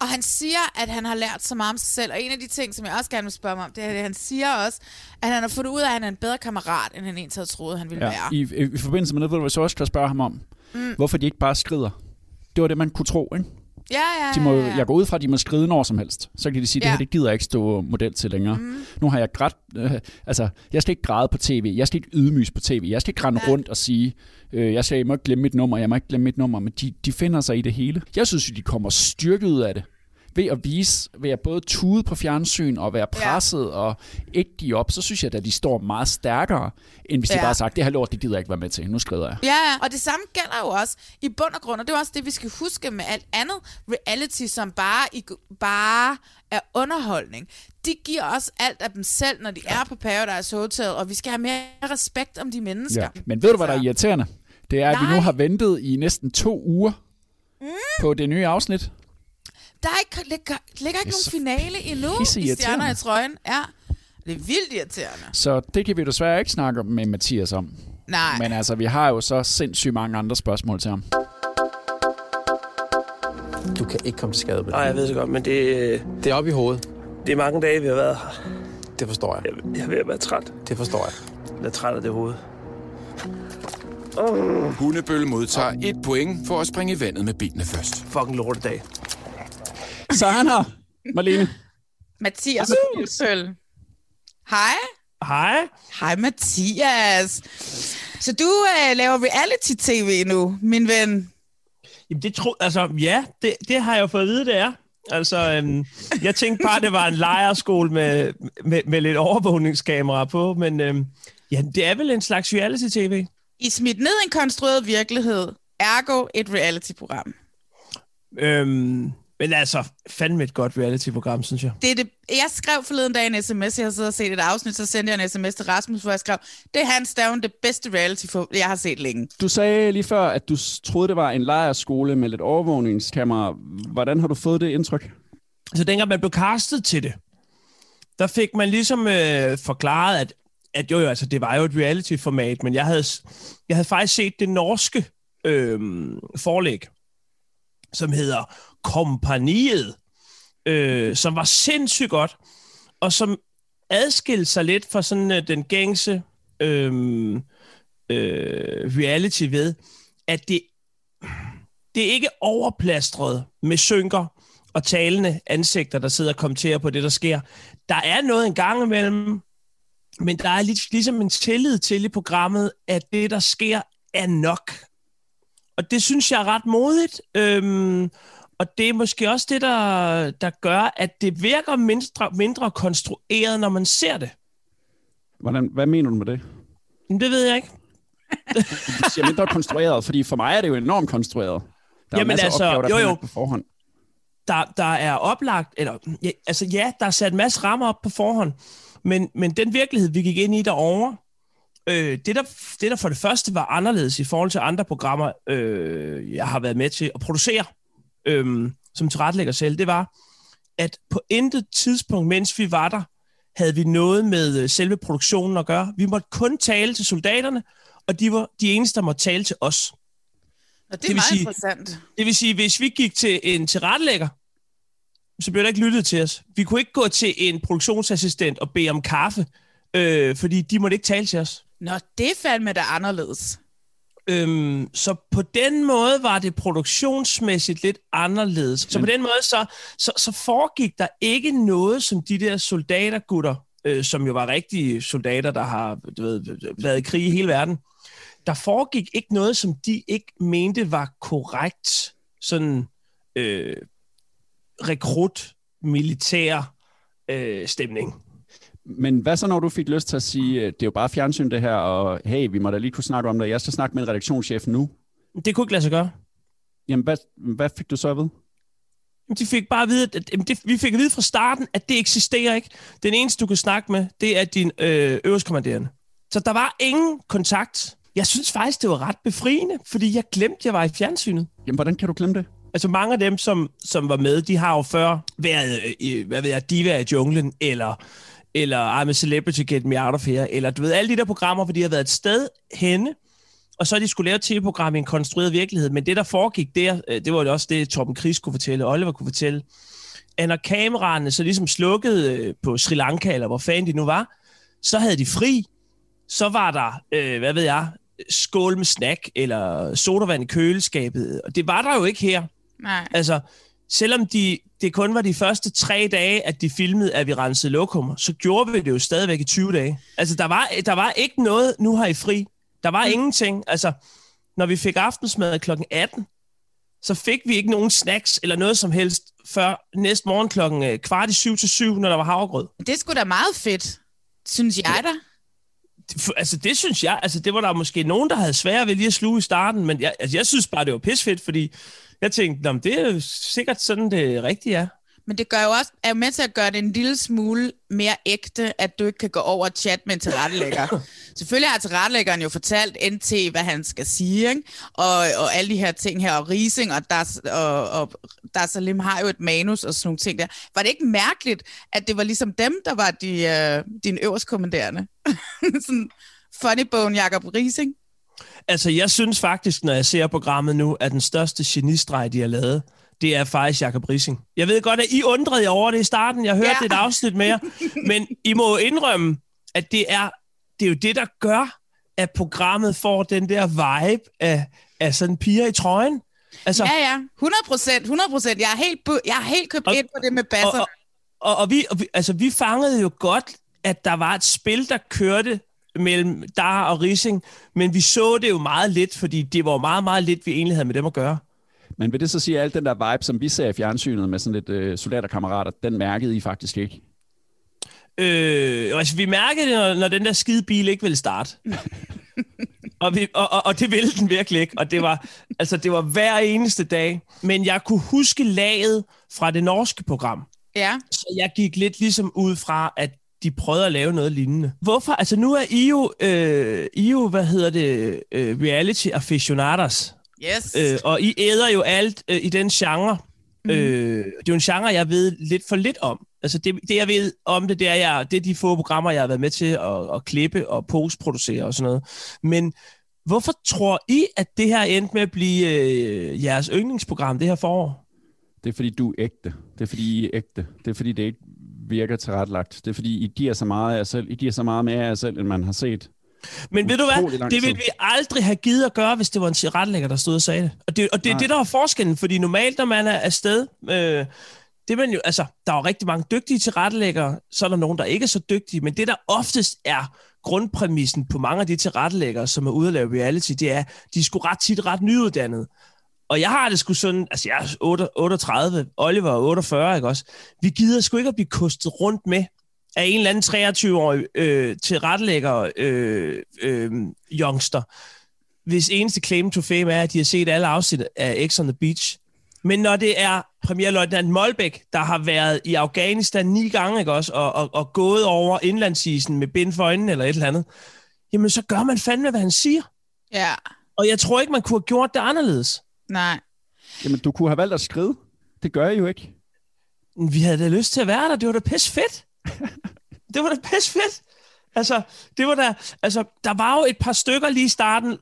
Og han siger, at han har lært så meget om sig selv. Og en af de ting, som jeg også gerne vil spørge mig om, det er, at han siger også, at han har fundet ud af, at han er en bedre kammerat, end han egentlig havde troet, han ville Ja, være. i, i, I forbindelse med det, vil jeg så også kan spørge ham om, Mm. hvorfor de ikke bare skrider. Det var det, man kunne tro, ikke? Ja, ja, De må, ja, ja. Jeg går ud fra, at de må skride når som helst. Så kan de sige, at det Ja. her det gider jeg ikke stå model til længere. Mm. Nu har jeg grædt... Øh, altså, jeg skal ikke græde på tv. Jeg skal ikke ydmyges på tv. Jeg skal ikke rende Ja. rundt og sige, øh, jeg, skal, jeg må ikke glemme mit nummer, jeg må ikke glemme mit nummer. Men de, de finder sig i det hele. Jeg synes jo, de kommer styrket ud af det. Ved at vise, ved at både tude på fjernsyn og være presset ja. og ikke give op, så synes jeg, at de står meget stærkere, end hvis de Ja. bare har sagt, det her lort, det gider jeg ikke være med til. Nu skrider jeg. Ja, ja, og det samme gælder jo også i bund og grund, og det er også det, vi skal huske med alt andet reality, som bare, i, bare er underholdning. De giver også alt af dem selv, når de er på Paradise Hotel, og vi skal have mere respekt om de mennesker. Ja. Men ved du, hvad der er irriterende? Det er, at vi nu har ventet i næsten to uger mm. på det nye afsnit. Der er ikke, ligger, ligger ikke Det er nogen finale endnu i. Stjerner i trøjen. Ja, det er vildt irriterende. Så det kan vi desværre ikke snakke med Mathias om. Nej. Men altså, vi har jo så sindssygt mange andre spørgsmål til ham. Du kan ikke komme til skade med det. Nej, jeg ved så godt, men det, Det er oppe i hovedet. det er mange dage, vi har været her. Det forstår jeg. Jeg, jeg er ved at være træt. Det forstår jeg. Jeg er træt af det hoved. Hundebøl modtager et point for at springe i vandet med benene først. Fucking lortedag. Så han har, Marlene. Mathias Ølsøl. Hej. Hej. Hej Mathias. Så du øh, laver reality-tv nu, min ven. Jamen det tro, altså ja, det, det har jeg jo fået at vide, det er. Altså, øhm, jeg tænkte bare, det var en lejerskole med, med, med lidt overvågningskamera på, men øhm, ja, det er vel en slags reality-tv. I er smidt ned i en konstrueret virkelighed, ergo et reality-program. Øhm, men altså, fandme et godt reality-program, synes jeg. Det er det, jeg skrev forleden dag en sms, jeg har siddet og set et afsnit, så sendte jeg en sms til Rasmus, hvor jeg skrev, det er hans stavn det bedste reality, jeg har set længe. Du sagde lige før, at du troede, det var en lejerskole med lidt overvågningskamera. Hvordan har du fået det indtryk? Så dengang man blev castet til det, der fik man ligesom øh, forklaret, at, at jo, jo, altså, det var jo et reality-format, men jeg havde, jeg havde faktisk set det norske øh, forlæg, som hedder Kompaniet, øh, som var sindssygt godt, og som adskilte sig lidt fra sådan øh, den gængse øh, øh, reality ved, at det, det er ikke overplastret med synker og talende ansigter, der sidder og kommenterer på det, der sker. Der er noget en gang imellem, men der er lig, ligesom en tillid til i programmet, at det, der sker, er nok. Og det synes jeg er ret modigt. Øhm, og det er måske også det, der, der gør, at det virker mindre, mindre konstrueret, når man ser det. Hvordan, hvad mener du med det? Men det ved jeg ikke. Du siger mindre konstrueret, fordi for mig er det jo enormt konstrueret. Der er Jamen masser altså, opgaver, der jo, jo. på forhånd. der, der er oplagt, eller ja, altså ja, der er sat en masse rammer op på forhånd, men, men den virkelighed, vi gik ind i derovre, øh, det, der, det der for det første var anderledes i forhold til andre programmer, øh, jeg har været med til at producere, øh, som tilrettelægger selv, det var, at på intet tidspunkt, mens vi var der, havde vi noget med øh, selve produktionen at gøre. Vi måtte kun tale til soldaterne, og de var de eneste, der måtte tale til os. Og det er Det vil meget sige- interessant. Det vil sige, hvis vi gik til en tilrettelægger, så blev der ikke lyttet til os. Vi kunne ikke gå til en produktionsassistent og bede om kaffe, øh, fordi de måtte ikke tale til os. Nå, det er fandme da anderledes. Øhm, så på den måde var det produktionsmæssigt lidt anderledes. Så på den måde så, så, så foregik der ikke noget, som de der soldatergutter, øh, som jo var rigtige soldater, der har du ved, været i krig i hele verden, der foregik ikke noget, som de ikke mente var korrekt sådan øh, rekrut militær øh, stemning. Men hvad så, når du fik lyst til at sige, øh, det er jo bare fjernsyn det her, og hey, vi må da lige kunne snakke om det, jeg skal snakke med en redaktionschef nu. Det kunne ikke lade sig gøre. Jamen, hvad, hvad fik du så at vide? De fik bare at vide, at, at det, vi fik at vide fra starten, at det eksisterer ikke. Den eneste, du kan snakke med, det er din øh, øverstkommanderende. Så der var ingen kontakt. Jeg synes faktisk, det var ret befriende, fordi jeg glemte, at jeg var i fjernsynet. Jamen, hvordan kan du glemme det? Altså mange af dem, som, som var med, de har jo før været, øh, hvad ved jeg, Diva i junglen, eller, eller I'm a celebrity, get me out of here, eller du ved, alle de der programmer, hvor de har været et sted henne, og så har de skulle lave et tv-program i en konstrueret virkelighed. Men det, der foregik der, øh, det var jo også det, Torben Chris kunne fortælle, Oliver kunne fortælle, at når kameraerne så ligesom slukkede øh, på Sri Lanka, eller hvor fanden de nu var, så havde de fri. Så var der, øh, hvad ved jeg, skål med snack, eller sodavand i køleskabet. Og det var der jo ikke her. Nej. Altså, selvom de, det kun var de første tre dage, at de filmede, at vi rensede lokummer, så gjorde vi det jo stadigvæk i 20 dage. Altså, der var, der var ikke noget, nu har I fri. Der var mm. ingenting. Altså, når vi fik aftensmad kl. 18, så fik vi ikke nogen snacks eller noget som helst før næste morgen klokken øh, kvart i syv til syv, når der var havregrød. Det skulle da meget fedt, synes jeg da. Altså, det synes jeg, altså, det var der måske nogen, der havde svært ved lige at sluge i starten, men jeg, altså, jeg synes bare, det var pisfedt, fordi jeg tænkte, Nå, det er jo sikkert sådan, det rigtige er. Men det gør jo også, er jo med til at gøre det en lille smule mere ægte, at du ikke kan gå over og chat med en tilrettelægger. Selvfølgelig har tilrettelæggeren jo fortalt NT, hvad han skal sige, ikke? Og, og alle de her ting her, og Rising og Das, og, og Das Salim har jo et manus og sådan nogle ting der. Var det ikke mærkeligt, at det var ligesom dem, der var de, uh, din øverstkommanderende? sådan funny bone Jacob Rising? Altså, jeg synes faktisk, når jeg ser programmet nu, at den største genistreg, de har lavet, det er faktisk Jacob Rising. Jeg ved godt, at I undrede jer over det i starten. Jeg hørte ja. et afsnit mere. Men I må indrømme, at det er, det er jo det, der gør, at programmet får den der vibe af, af sådan piger i trøjen. Altså, ja, ja. 100 procent. 100 procent. Jeg, er helt, jeg er helt købt og, ind på det med basser. Og, og, og, og, vi, og vi, altså, vi fangede jo godt, at der var et spil, der kørte mellem Dar og Rising, men vi så det jo meget lidt, fordi det var meget, meget lidt, vi egentlig havde med dem at gøre. Men vil det så sige, at al den der vibe, som vi ser i fjernsynet med sådan lidt øh, soldaterkammerater, den mærkede I faktisk ikke? Øh, altså, vi mærkede det, når, når den der skide bil ikke ville starte. og, vi, og, og, og det ville den virkelig ikke. Og det var, altså, det var hver eneste dag. Men jeg kunne huske laget fra det norske program. Ja. Så jeg gik lidt ligesom ud fra, at de prøvede at lave noget lignende. Hvorfor? Altså nu er I jo, øh, I jo hvad hedder det, øh, reality aficionados. Yes. Øh, og I æder jo alt øh, i den genre. Mm. Øh, det er jo en genre, jeg ved lidt for lidt om. Altså det, det jeg ved om det, det er, jeg, det er de få programmer, jeg har været med til at, at klippe og postproducere og sådan noget. Men hvorfor tror I, at det her endte med at blive øh, jeres yndlingsprogram det her forår? Det er fordi, du er ægte. Det er fordi, I er ægte. Det er fordi, det ikke virker tilrettelagt. Det er fordi, I giver så meget af jer selv. I giver så meget mere af jer selv, end man har set. Men ved du hvad, det ville vi aldrig have givet at gøre, hvis det var en tilrettelægger, der stod og sagde det. Og det, og det er det, der er forskellen, fordi normalt, når man er afsted, øh, det man jo, altså, der er jo rigtig mange dygtige tilrettelæggere, så er der nogen, der ikke er så dygtige, men det, der oftest er grundpræmissen på mange af de tilrettelæggere, som er ude at lave reality, det er, de er sgu ret tit ret nyuddannede. Og jeg har det sgu sådan, altså jeg er 38, Oliver er 48, ikke også? Vi gider sgu ikke at blive kostet rundt med af en eller anden 23-årig øh, til retlægger øh, øh, youngster, hvis eneste claim to fame er, at de har set alle afsnit af X on the Beach. Men når det er premierløjtnant Molbæk, der har været i Afghanistan ni gange, ikke også, og, og, og gået over indlandsisen med bind for øjnene eller et eller andet, jamen så gør man fandme, hvad han siger. Ja. Og jeg tror ikke, man kunne have gjort det anderledes. Nej. Jamen, du kunne have valgt at skrive. Det gør jeg jo ikke. Vi havde da lyst til at være der. Det var da pisse fedt. det var da pisse fedt. Altså, det var der, altså, der var jo et par stykker lige i starten,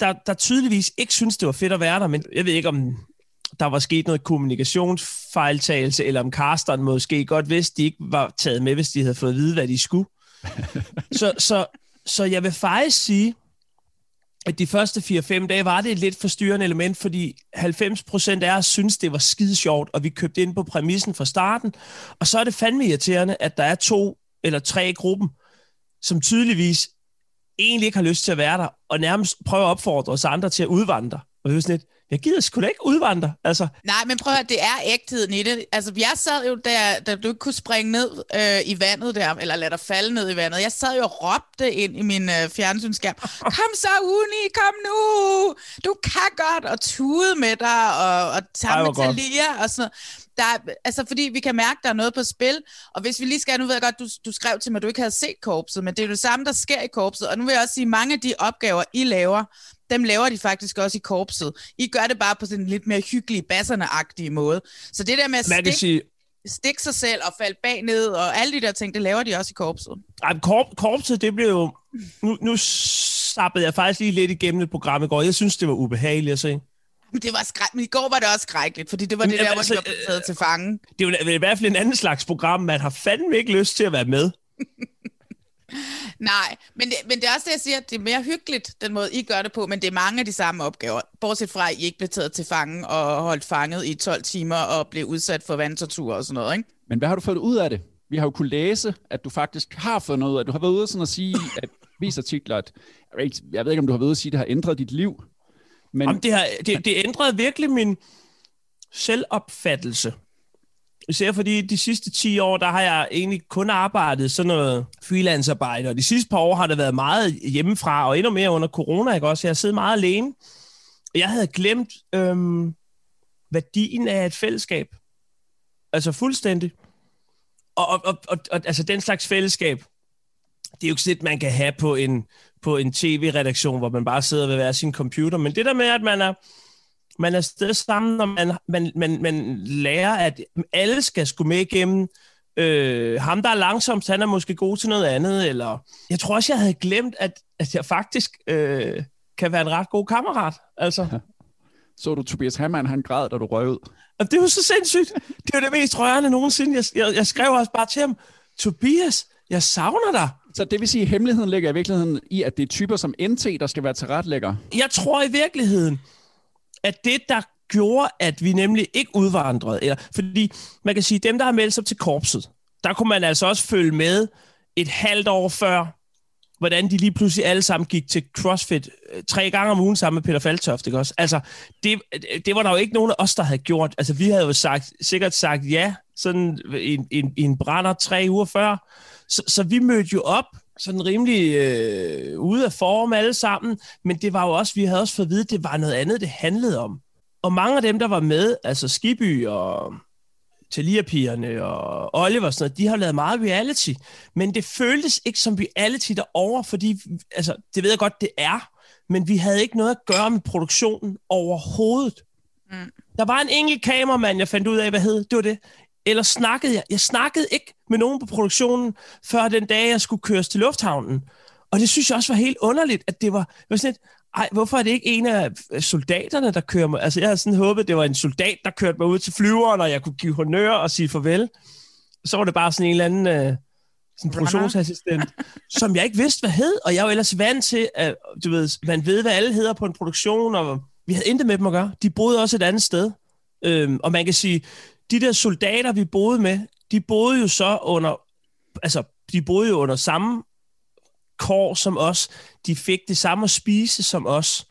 der, der tydeligvis ikke syntes, det var fedt at være der, men jeg ved ikke, om der var sket noget kommunikationsfejltagelse, eller om Carsten måske godt vidste, de ikke var taget med, hvis de havde fået at vide, hvad de skulle. så, så, så jeg vil faktisk sige, at de første 4-5 dage var det et lidt forstyrrende element, fordi 90% af os synes, det var skide sjovt, og vi købte ind på præmissen fra starten. Og så er det fandme irriterende, at der er to eller tre i gruppen, som tydeligvis egentlig ikke har lyst til at være der, og nærmest prøver at opfordre os andre til at udvandre. Og det er sådan lidt, jeg gider sgu da ikke udvandre. Altså, Nej, men prøv at høre, det er ægtheden i det. Altså, jeg sad jo der, da du ikke kunne springe ned øh, i vandet der, eller lade dig falde ned i vandet. Jeg sad jo og råbte ind i min øh, fjernsynsskærm, kom så, Uni, kom nu! Du kan godt! Og tude med dig, og, og tage med og sådan noget. Der, er- altså, fordi vi kan mærke, der er noget på spil, og hvis vi lige skal, nu ved jeg godt, du, du skrev til mig, at du ikke havde set korpset, men det er jo det samme, der sker i korpset, og nu vil jeg også sige, mange af de opgaver, I laver, dem laver de faktisk også i korpset. I gør det bare på sådan en lidt mere hyggelig, basserne-agtige måde. Så det der med at stikke, sige, stikke sig selv og falde bag ned, og alle de der ting, det laver de også i korpset. Ej, korp, korpset, det blev jo... Nu, nu sappede jeg faktisk lige lidt igennem et program i går. Jeg synes, det var ubehageligt at se. Men det var skræk, men i går var det også skrækkeligt, fordi det var det Jamen, der, hvor altså, de var taget til fange. Det er jo i hvert fald en anden slags program. Man har fandme ikke lyst til at være med. Nej, men det, men det er også det, jeg siger, det er mere hyggeligt, den måde, I gør det på, men det er mange af de samme opgaver. Bortset fra, at I ikke blev taget til fange og holdt fanget i 12 timer og blev udsat for vandtortur og sådan noget, ikke? Men hvad har du fået ud af det? Vi har jo kunnet læse, at du faktisk har fået noget ud af. Du har været ude sådan at sige, at vise artikler, at jeg ved, ikke, jeg ved ikke, om du har været ude at sige, at det har ændret dit liv. Men Jamen, det, har, det, det ændrede virkelig min selvopfattelse. Især fordi de sidste 10 år, der har jeg egentlig kun arbejdet sådan noget freelancearbejde, og de sidste par år har det været meget hjemmefra, og endnu mere under corona, ikke også? Jeg har siddet meget alene. Og jeg havde glemt øhm, værdien af et fællesskab. Altså fuldstændig. Og, og, og, og, og altså den slags fællesskab, det er jo ikke sådan man kan have på en, på en tv-redaktion, hvor man bare sidder ved hver sin computer. Men det der med, at man er, man er sted sammen, og man, man, man, man lærer, at alle skal skulle med igennem. Øh, ham, der er langsomst, han er måske god til noget andet. Eller jeg tror også, jeg havde glemt, at, at jeg faktisk øh, kan være en ret god kammerat. Altså. så du Tobias Hammann, han græd, da du røg ud. Og det var så sindssygt. Det var det mest rørende nogensinde. Jeg, jeg, jeg skrev også bare til ham, Tobias, jeg savner dig. Så det vil sige, at hemmeligheden ligger i virkeligheden i, at det er typer som NT, der skal være tilrettelægger. Jeg tror i virkeligheden, at det, der gjorde, at vi nemlig ikke udvandrede, eller, fordi man kan sige, dem, der har meldt sig til korpset, der kunne man altså også følge med et halvt år før, hvordan de lige pludselig alle sammen gik til CrossFit øh, tre gange om ugen sammen med Peter Faltoft, ikke også? Altså, det, det var der jo ikke nogen af os, der havde gjort. Altså, vi havde jo sagt, sikkert sagt ja, sådan en- en- en brænder tre uger før. Så, så vi mødte jo op, sådan rimelig øh, ude af form alle sammen, men det var jo også, vi havde også fået at vide, at det var noget andet, det handlede om. Og mange af dem, der var med, altså Skiby og Talia-pigerne og Oliver og sådan noget, de har lavet meget reality, men det føltes ikke som reality derover, fordi, altså, det ved jeg godt, det er, men vi havde ikke noget at gøre med produktionen overhovedet. Mm. Der var en enkelt kameramand, jeg fandt ud af, hvad hed, det var det. Eller snakkede jeg? Jeg snakkede ikke med nogen på produktionen, før den dag, jeg skulle køres til lufthavnen. Og det synes jeg også var helt underligt, at det var, det var sådan et, ej, hvorfor er det ikke en af soldaterne, der kører mig? Altså, jeg havde sådan håbet, det var en soldat, der kørte mig ud til flyveren, og jeg kunne give honør og sige farvel. Så var det bare sådan en eller anden øh, sådan produktionsassistent, som jeg ikke vidste, hvad hed, og jeg er jo ellers vant til, at du ved, man ved, hvad alle hedder på en produktion, og vi havde intet med dem at gøre. De boede også et andet sted. Øhm, og man kan sige, de der soldater, vi boede med, de boede jo så under, altså, de boede jo under samme kår som os. De fik det samme at spise som os.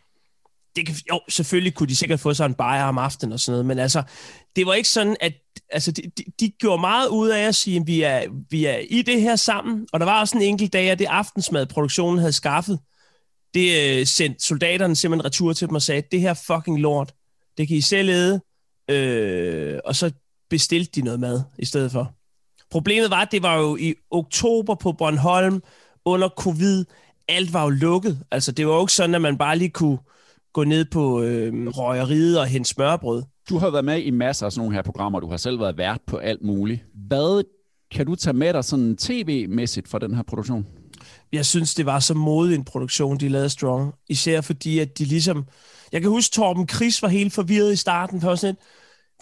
Det kan, jo, selvfølgelig kunne de sikkert få sig en bajer om aftenen og sådan noget, men altså, det var ikke sådan, at altså, de, de, de gjorde meget ud af at sige, at vi er, vi er i det her sammen, og der var også en enkelt dag, at det aftensmad, produktionen havde skaffet, det øh, sendte soldaterne simpelthen retur til dem og sagde, det her fucking lort, det kan I selv æde, øh, og så bestilte de noget mad i stedet for. Problemet var, at det var jo i oktober på Bornholm, under covid, alt var jo lukket. Altså, det var jo ikke sådan, at man bare lige kunne gå ned på øh, røgeriet og hente smørbrød. Du har været med i masser af sådan nogle her programmer, du har selv været vært på alt muligt. Hvad kan du tage med dig sådan tv-mæssigt for den her produktion? Jeg synes, det var så modig en produktion, de lavede Strong. Især fordi, at de ligesom... Jeg kan huske, Torben Chris var helt forvirret i starten. For sådan et,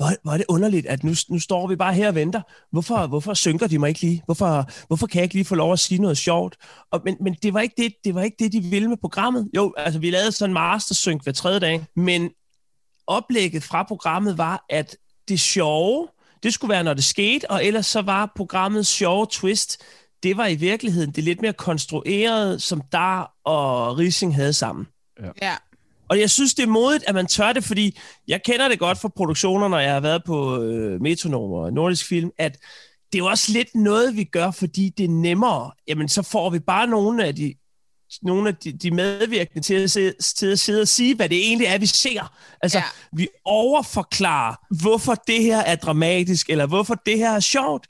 hvor, hvor er det underligt, at nu, nu står vi bare her og venter. Hvorfor, hvorfor synker de mig ikke lige? Hvorfor, hvorfor kan jeg ikke lige få lov at sige noget sjovt? Og, men, men det, var ikke det, det var ikke det, de ville med programmet. Jo, altså vi lavede sådan en mastersynk hver tredje dag, men oplægget fra programmet var, at det sjove, det skulle være, når det skete, og ellers så var programmets sjove twist, det var i virkeligheden det lidt mere konstrueret, som der og Rising havde sammen. Ja. Og jeg synes, det er modigt, at man tør det, fordi jeg kender det godt fra produktioner, når jeg har været på øh, Metronom og Nordisk Film, at det er jo også lidt noget, vi gør, fordi det er nemmere. Jamen, så får vi bare nogle af de, nogle af de, de medvirkende til at, se, til at sidde og sige, hvad det egentlig er, vi ser. Altså, ja. vi overforklarer, hvorfor det her er dramatisk, eller hvorfor det her er sjovt.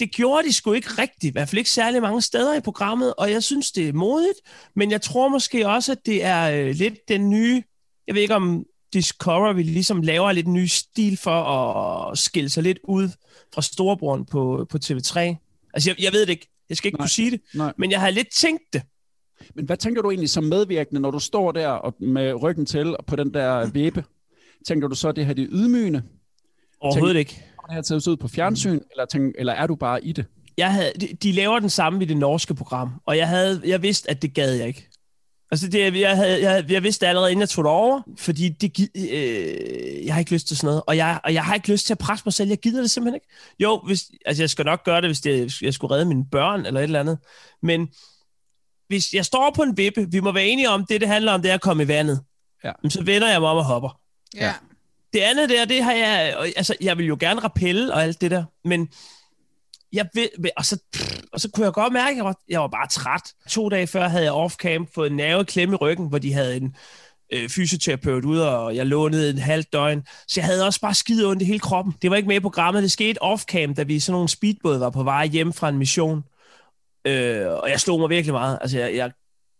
Og det gjorde de sgu ikke rigtigt, i hvert fald ikke særlig mange steder i programmet, og jeg synes, det er modigt, men jeg tror måske også, at det er øh, lidt den nye, jeg ved ikke om Discovery ligesom laver lidt ny stil for at skille sig lidt ud fra storebroren på, på TV3. Altså, jeg, jeg ved det ikke. Jeg skal ikke Nej. kunne sige det, Nej. men jeg har lidt tænkt det. Men hvad tænker du egentlig som medvirkende, når du står der og med ryggen til på den der væbe? Tænker du så, at det her det er ydmygende? Overhovedet tænker, ikke. Det her taget ud på fjernsyn, mm. eller, tænker, eller er du bare i det? Jeg havde, de, de laver den samme i det norske program, og jeg, havde, jeg vidste, at det gad jeg ikke. Altså, det, jeg, havde, jeg, jeg vidste det allerede, inden jeg tog det over, fordi det, øh, jeg har ikke lyst til sådan noget, og jeg, og jeg har ikke lyst til at presse mig selv. Jeg gider det simpelthen ikke. Jo, hvis, altså, jeg skal nok gøre det, hvis det, jeg skulle redde mine børn eller et eller andet, men hvis jeg står på en vippe, vi må være enige om, det det handler om, det er at komme i vandet. Ja. Så vender jeg mig om og hopper. Ja. Det andet der, det har jeg... Altså, jeg vil jo gerne rappelle og alt det der, men jeg vil, og, så, og så kunne jeg godt mærke, at jeg var, jeg var bare træt. To dage før havde jeg off-camp fået en nerve klemme i ryggen, hvor de havde en øh, fysioterapeut ude, og jeg lånede en halv døgn. Så jeg havde også bare skide ondt i hele kroppen. Det var ikke med i programmet. Det skete off-camp, da vi i sådan nogle speedbåd var på vej hjem fra en mission. Øh, og jeg slog mig virkelig meget. Altså, jeg, jeg,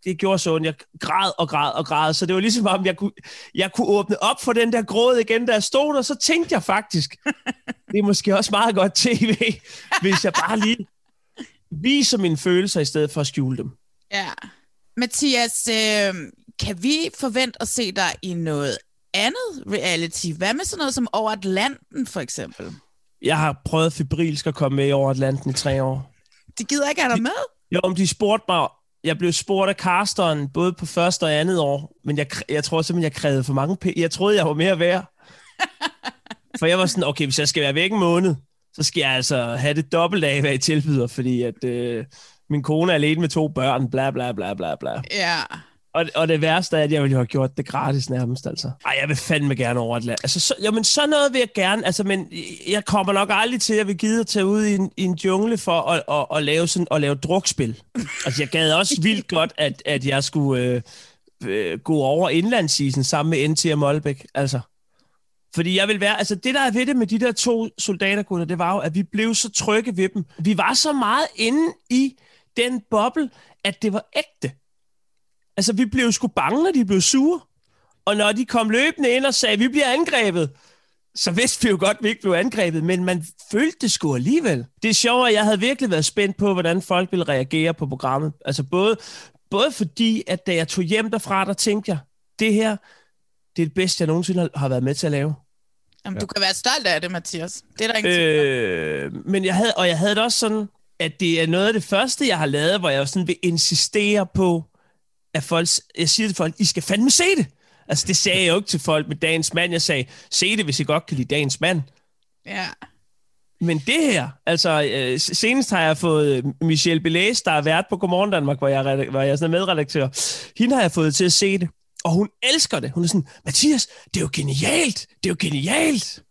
det gjorde så ondt. Jeg græd og græd og græd. Så det var ligesom om, jeg kunne, jeg kunne åbne op for den der gråd igen, jeg stod der. Så tænkte jeg faktisk, det er måske også meget godt tv, hvis jeg bare lige viser mine følelser, i stedet for at skjule dem. Ja. Mathias, øh, kan vi forvente at se dig i noget andet reality? Hvad med sådan noget som Over Atlanten, for eksempel? Jeg har prøvet febrilsk at komme med i over Atlanten i tre år. De gider ikke have dig med? Jo, om de spurgte mig, jeg blev spurgt af casteren, både på første og andet år, men jeg, jeg tror simpelthen, jeg krævede for mange penge. Jeg troede, jeg var mere værd. For jeg var sådan, okay, hvis jeg skal være væk en måned, så skal jeg altså have det dobbelt af, hvad jeg tilbyder, fordi at øh, min kone er alene med to børn, bla bla bla bla bla. Ja. Og, og det værste er, at jeg ville have gjort det gratis nærmest, altså. Ej, jeg vil fandme gerne over et land. Altså, så, jamen, sådan noget vil jeg gerne, altså, men jeg kommer nok aldrig til, at vi gider tage ud i en, i en jungle for at, at, at, lave sådan, at lave drukspil. Altså, jeg gad også vildt godt, at, at jeg skulle øh, øh, gå over indlandsisen sammen med NT og Molbæk, altså. Fordi jeg vil være, altså det der er ved det med de der to soldatergutter, det var jo, at vi blev så trygge ved dem. Vi var så meget inde i den boble, at det var ægte. Altså, vi blev sgu bange, når de blev sure. Og når de kom løbende ind og sagde, at vi bliver angrebet, så vidste vi jo godt, at vi ikke blev angrebet, men man følte det sgu alligevel. Det er sjovt, at jeg havde virkelig været spændt på, hvordan folk ville reagere på programmet. Altså både, både fordi, at da jeg tog hjem derfra, der tænkte jeg, det her, det er det bedste, jeg nogensinde har været med til at lave. Jamen, ja. du kan være stolt af det, Mathias. Det er der ingen øh, Men jeg havde, og jeg havde det også sådan, at det er noget af det første, jeg har lavet, hvor jeg sådan vil insistere på, at folk, jeg siger til folk, I skal fandme se det. Altså, det sagde jeg jo ikke til folk med dagens mand. Jeg sagde, se det, hvis I godt kan lide dagens mand. Ja. Men det her, altså øh, senest har jeg fået Michelle Belæs, der er vært på Godmorgen Danmark, hvor jeg, hvor jeg er sådan medredaktør. Hende har jeg fået til at se det, og hun elsker det. Hun er sådan, Mathias, det er jo genialt, det er jo genialt.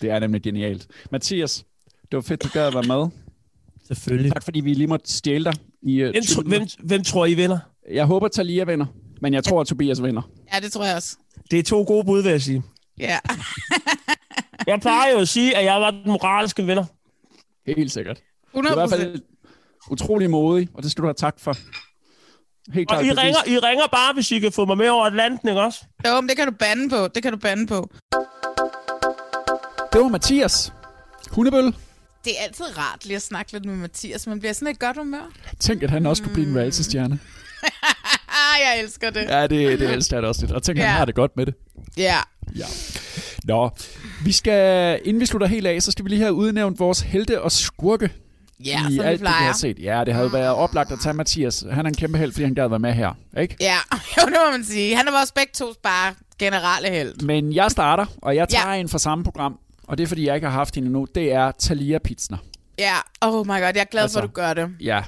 Det er nemlig genialt. Mathias, det var fedt, du gad at være med. Selvfølgelig. Tak fordi vi lige måtte stjæle dig. I, uh, hvem, hvem, hvem tror I vinder? Jeg håber, Talia vinder, men jeg tror, at Tobias vinder. Ja, det tror jeg også. Det er to gode bud, vil jeg sige. Ja. jeg plejer jo at sige, at jeg var den moralske vinder. Helt sikkert. 100%. Du er i hvert fald utrolig modig, og det skal du have tak for. Helt og I ringer, I ringer bare, hvis I kan få mig med over Atlanten, ikke også? Jo, men det kan du bande på. Det kan du bande på. Det var Mathias. Hundebøl. Det er altid rart lige at snakke lidt med Mathias. Man bliver sådan et godt humør. Tænk, at han også kunne blive en reality-stjerne. jeg elsker det. Ja, det, det elsker jeg også lidt. Og tænk, at Ja. han har det godt med det. Ja. Ja. Nå, vi skal, inden vi slutter helt af, så skal vi lige have udnævnt vores helte og skurke Ja, i som vi alt det, vi har set. Ja, det havde været oplagt at tage Mathias. Han er en kæmpe held, fordi han gad være med her. Ikke? Ja, jo, det må man sige. Han er vores begge to bare generelle held. Men jeg starter, og jeg tager Ja. en fra samme program. Og det er, fordi jeg ikke har haft hende endnu. Det er Talia Pitsner. Ja, oh my god, jeg er glad altså, for, at du gør det. Ja,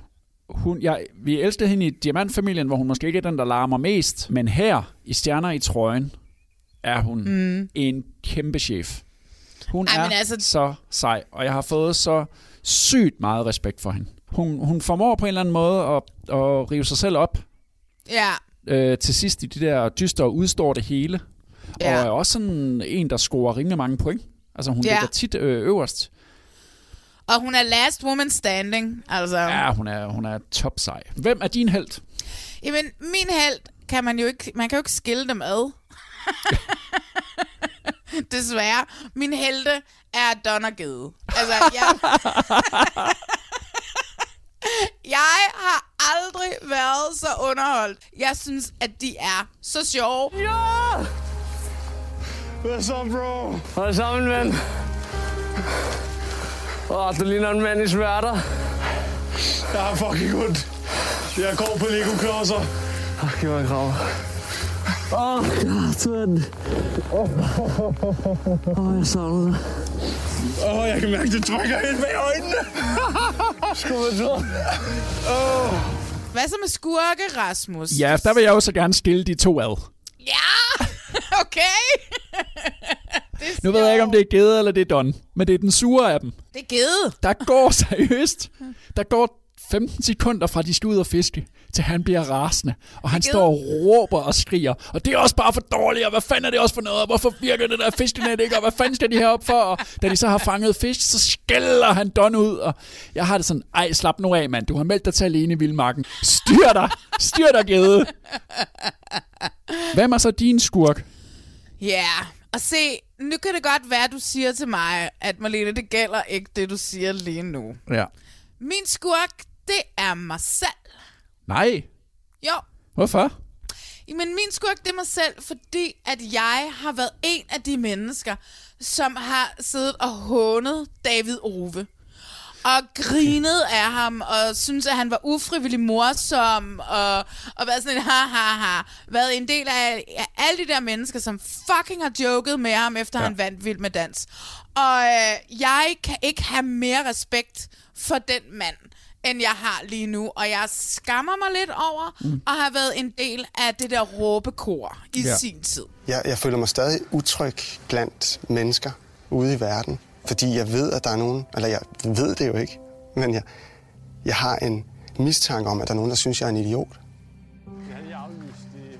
hun, jeg, vi elskede hende i Diamantfamilien, hvor hun måske ikke er den, der larmer mest. Men her, i Stjerner i trøjen, er hun mm. en kæmpe chef. Hun Ej, er altså- så sej, og jeg har fået så sygt meget respekt for hende. Hun, hun formår på en eller anden måde at, at rive sig selv op Ja, øh, til sidst i de der dyster og udstår det hele. Ja. Og er også sådan en, der scorer rimelig mange point. Altså hun Ja. ja. ligger tit øh, øverst. Og hun er last woman standing. Altså, Ja, hun er, hun er top sej. Hvem er din held? Jamen, min held kan man jo ikke, man kan jo ikke skille dem ad. Desværre. Min helte er Donna Gede. Altså, jeg... jeg har aldrig været så underholdt. Jeg synes, at de er så sjove. Ja! Hvad så, bro? Hvad så, min ven? Åh, du ligner en mand i smerter. Jeg har fucking ondt. Jeg går på Lego-klodser. Åh, giv mig en kram. Åh, Carsten. Åh, jeg savner dig. Åh, jeg kan mærke, det trykker helt bag øjnene. Tro. Åh. Hvad så med skurke, Rasmus? Ja, der vil jeg jo så gerne skille de to ad. Ja! okay! Nu ved jeg ikke, om det er Gede eller det er Don, men det er den sure af dem. Det er Gede. Der går seriøst. Der går 15 sekunder fra, de skal ud og fiske, til han bliver rasende. Og han står og råber og skriger. Og det er også bare for dårligt, og hvad fanden er det også for noget? Og hvorfor virker det der fiskenet ikke? Og hvad fanden skal de herop for? Og da de så har fanget fisk, så skælder han Don ud. Og jeg har det sådan, ej, slap nu af, mand. Du har meldt dig til alene i Vildmarken. Styr dig! Styr dig, Gede! Hvem er så din skurk? Ja, og se, nu kan det godt være, at du siger til mig, at Marlene, det gælder ikke det, du siger lige nu. Ja. Min skurk, det er mig selv. Nej. Jo, Hvorfor? men min skurk, det er mig selv, fordi at jeg har været en af de mennesker, som har siddet og hånet David Ove. Og grinet af ham, og synes, at han var ufrivillig morsom, og, og været sådan en ha, ha, ha. Været en del af, af alle de der mennesker, som fucking har joket med ham, efter ja. han vandt Vild med Dans. Og øh, jeg kan ikke have mere respekt for den mand, end jeg har lige nu. Og jeg skammer mig lidt over mm. at have været en del af det der råbekor i. Ja. sin tid. Jeg, jeg føler mig stadig utryg blandt mennesker ude i verden, fordi jeg ved, at der er nogen, eller jeg ved det jo ikke, men jeg, jeg har en mistanke om, at der er nogen, der synes, jeg er en idiot.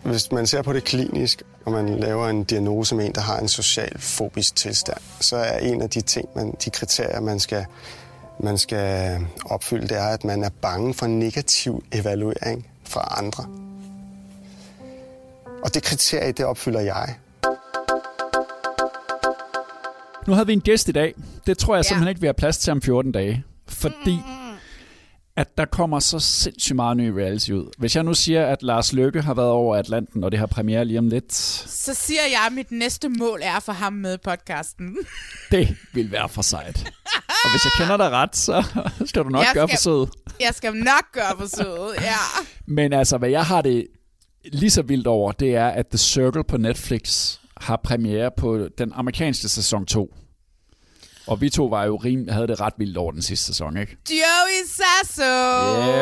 Hvis man ser på det klinisk, og man laver en diagnose med en, der har en social fobisk tilstand, så er en af de ting, man, de kriterier, man skal, man skal opfylde, det er, at man er bange for negativ evaluering fra andre. Og det kriterie, det opfylder jeg. Nu havde vi en gæst i dag. Det tror jeg Ja. simpelthen ikke, vi har plads til om 14 dage. Fordi at der kommer så sindssygt meget ny reality ud. Hvis jeg nu siger, at Lars Løkke har været over Atlanten, og det har premiere lige om lidt, Så siger jeg, at mit næste mål er for ham med podcasten. det vil være for sejt. Og hvis jeg kender dig ret, så skal du nok Jeg gøre skal- forsøget. Jeg skal nok gøre forsøget, ja. Men altså, hvad jeg har det lige så vildt over, det er, at The Circle på Netflix har premiere på den amerikanske sæson 2. Og vi to var jo rim, havde det ret vildt over den sidste sæson, ikke? Joey Sasso.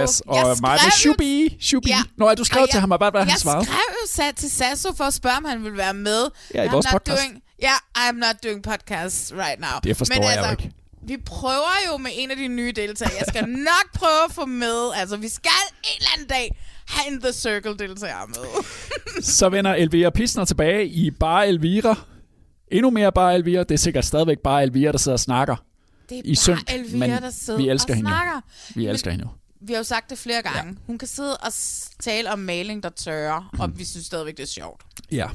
Yes, og Jeg mig med Shubi. Shubi. Ja. Nå, du skrev Og til ham, og hvad var han Jeg svarede? skrev jo sat til Sasso for at spørge, om han ville være med. Ja, i I'm vores podcast. Doing, yeah, I'm not doing podcast right now. Det forstår Men jeg altså, ikke. Vi prøver jo med en af de nye deltagere. Jeg skal nok prøve at få med. Altså, vi skal en eller anden dag have en The Circle deltager med. Så vender Elvira Pisner tilbage i Bare Elvira. Endnu mere Bare Elvira. Det er sikkert stadigvæk Bare Elvira, der sidder og snakker. Det er I bare synk, Elvira, men der sidder vi elsker og hende jo. snakker. Vi elsker hende jo. Vi har jo sagt det flere gange. Ja. Hun kan sidde og tale om maling, der tørrer, og vi synes stadigvæk, det er sjovt. Ja.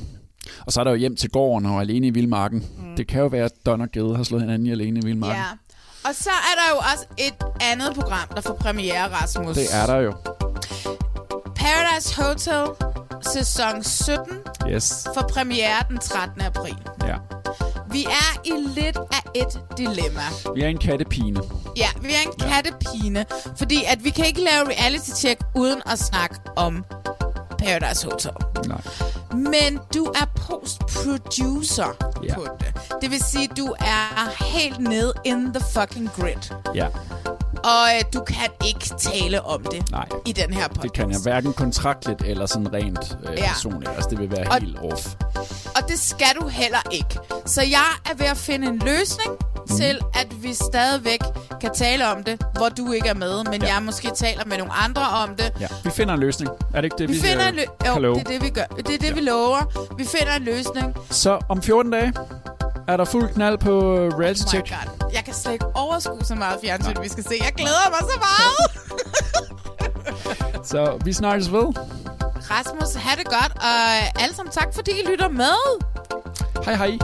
Og så er der jo hjem til gården og alene i Vildmarken. Mm. Det kan jo være, at Don og Gede har slået hinanden i alene i Vildmarken. Ja. Og så er der jo også et andet program, der får premiere, Rasmus. Det er der jo. Paradise Hotel, sæson 17, Yes. får premiere den 13. april. Ja. Vi er i lidt af et dilemma. Vi er en kattepine. Ja, vi er en kattepine, fordi at vi kan ikke lave reality check uden at snakke om Paradise Hotel. Nej. Men du er post-producer Ja. på det. Det vil sige, du er helt nede in the fucking grid. Ja, Og øh, du kan ikke tale om det Nej. i den her podcast. det kan jeg hverken kontraktligt eller sådan rent øh, Ja. personligt. Altså, det vil være Og- helt off. Og det skal du heller ikke. Så jeg er ved at finde en løsning mm. til, at vi stadigvæk kan tale om det, hvor du ikke er med, men ja. jeg måske taler med nogle andre om det. Ja, vi finder en løsning. Er det ikke det, Vi, vi, finder øh, en lø- kan jo, love? det er det, vi gør. Det er det, ja. vi lover. Vi finder en løsning. Så om 14 dage er der fuld knald på øh, reality Oh my check. God. Jeg kan slet ikke overskue så meget fjernsyn, vi skal se. Jeg glæder mig så meget. Så vi snakkes ved. Rasmus, have det godt, og alle sammen tak, fordi I lytter med. Hej hej.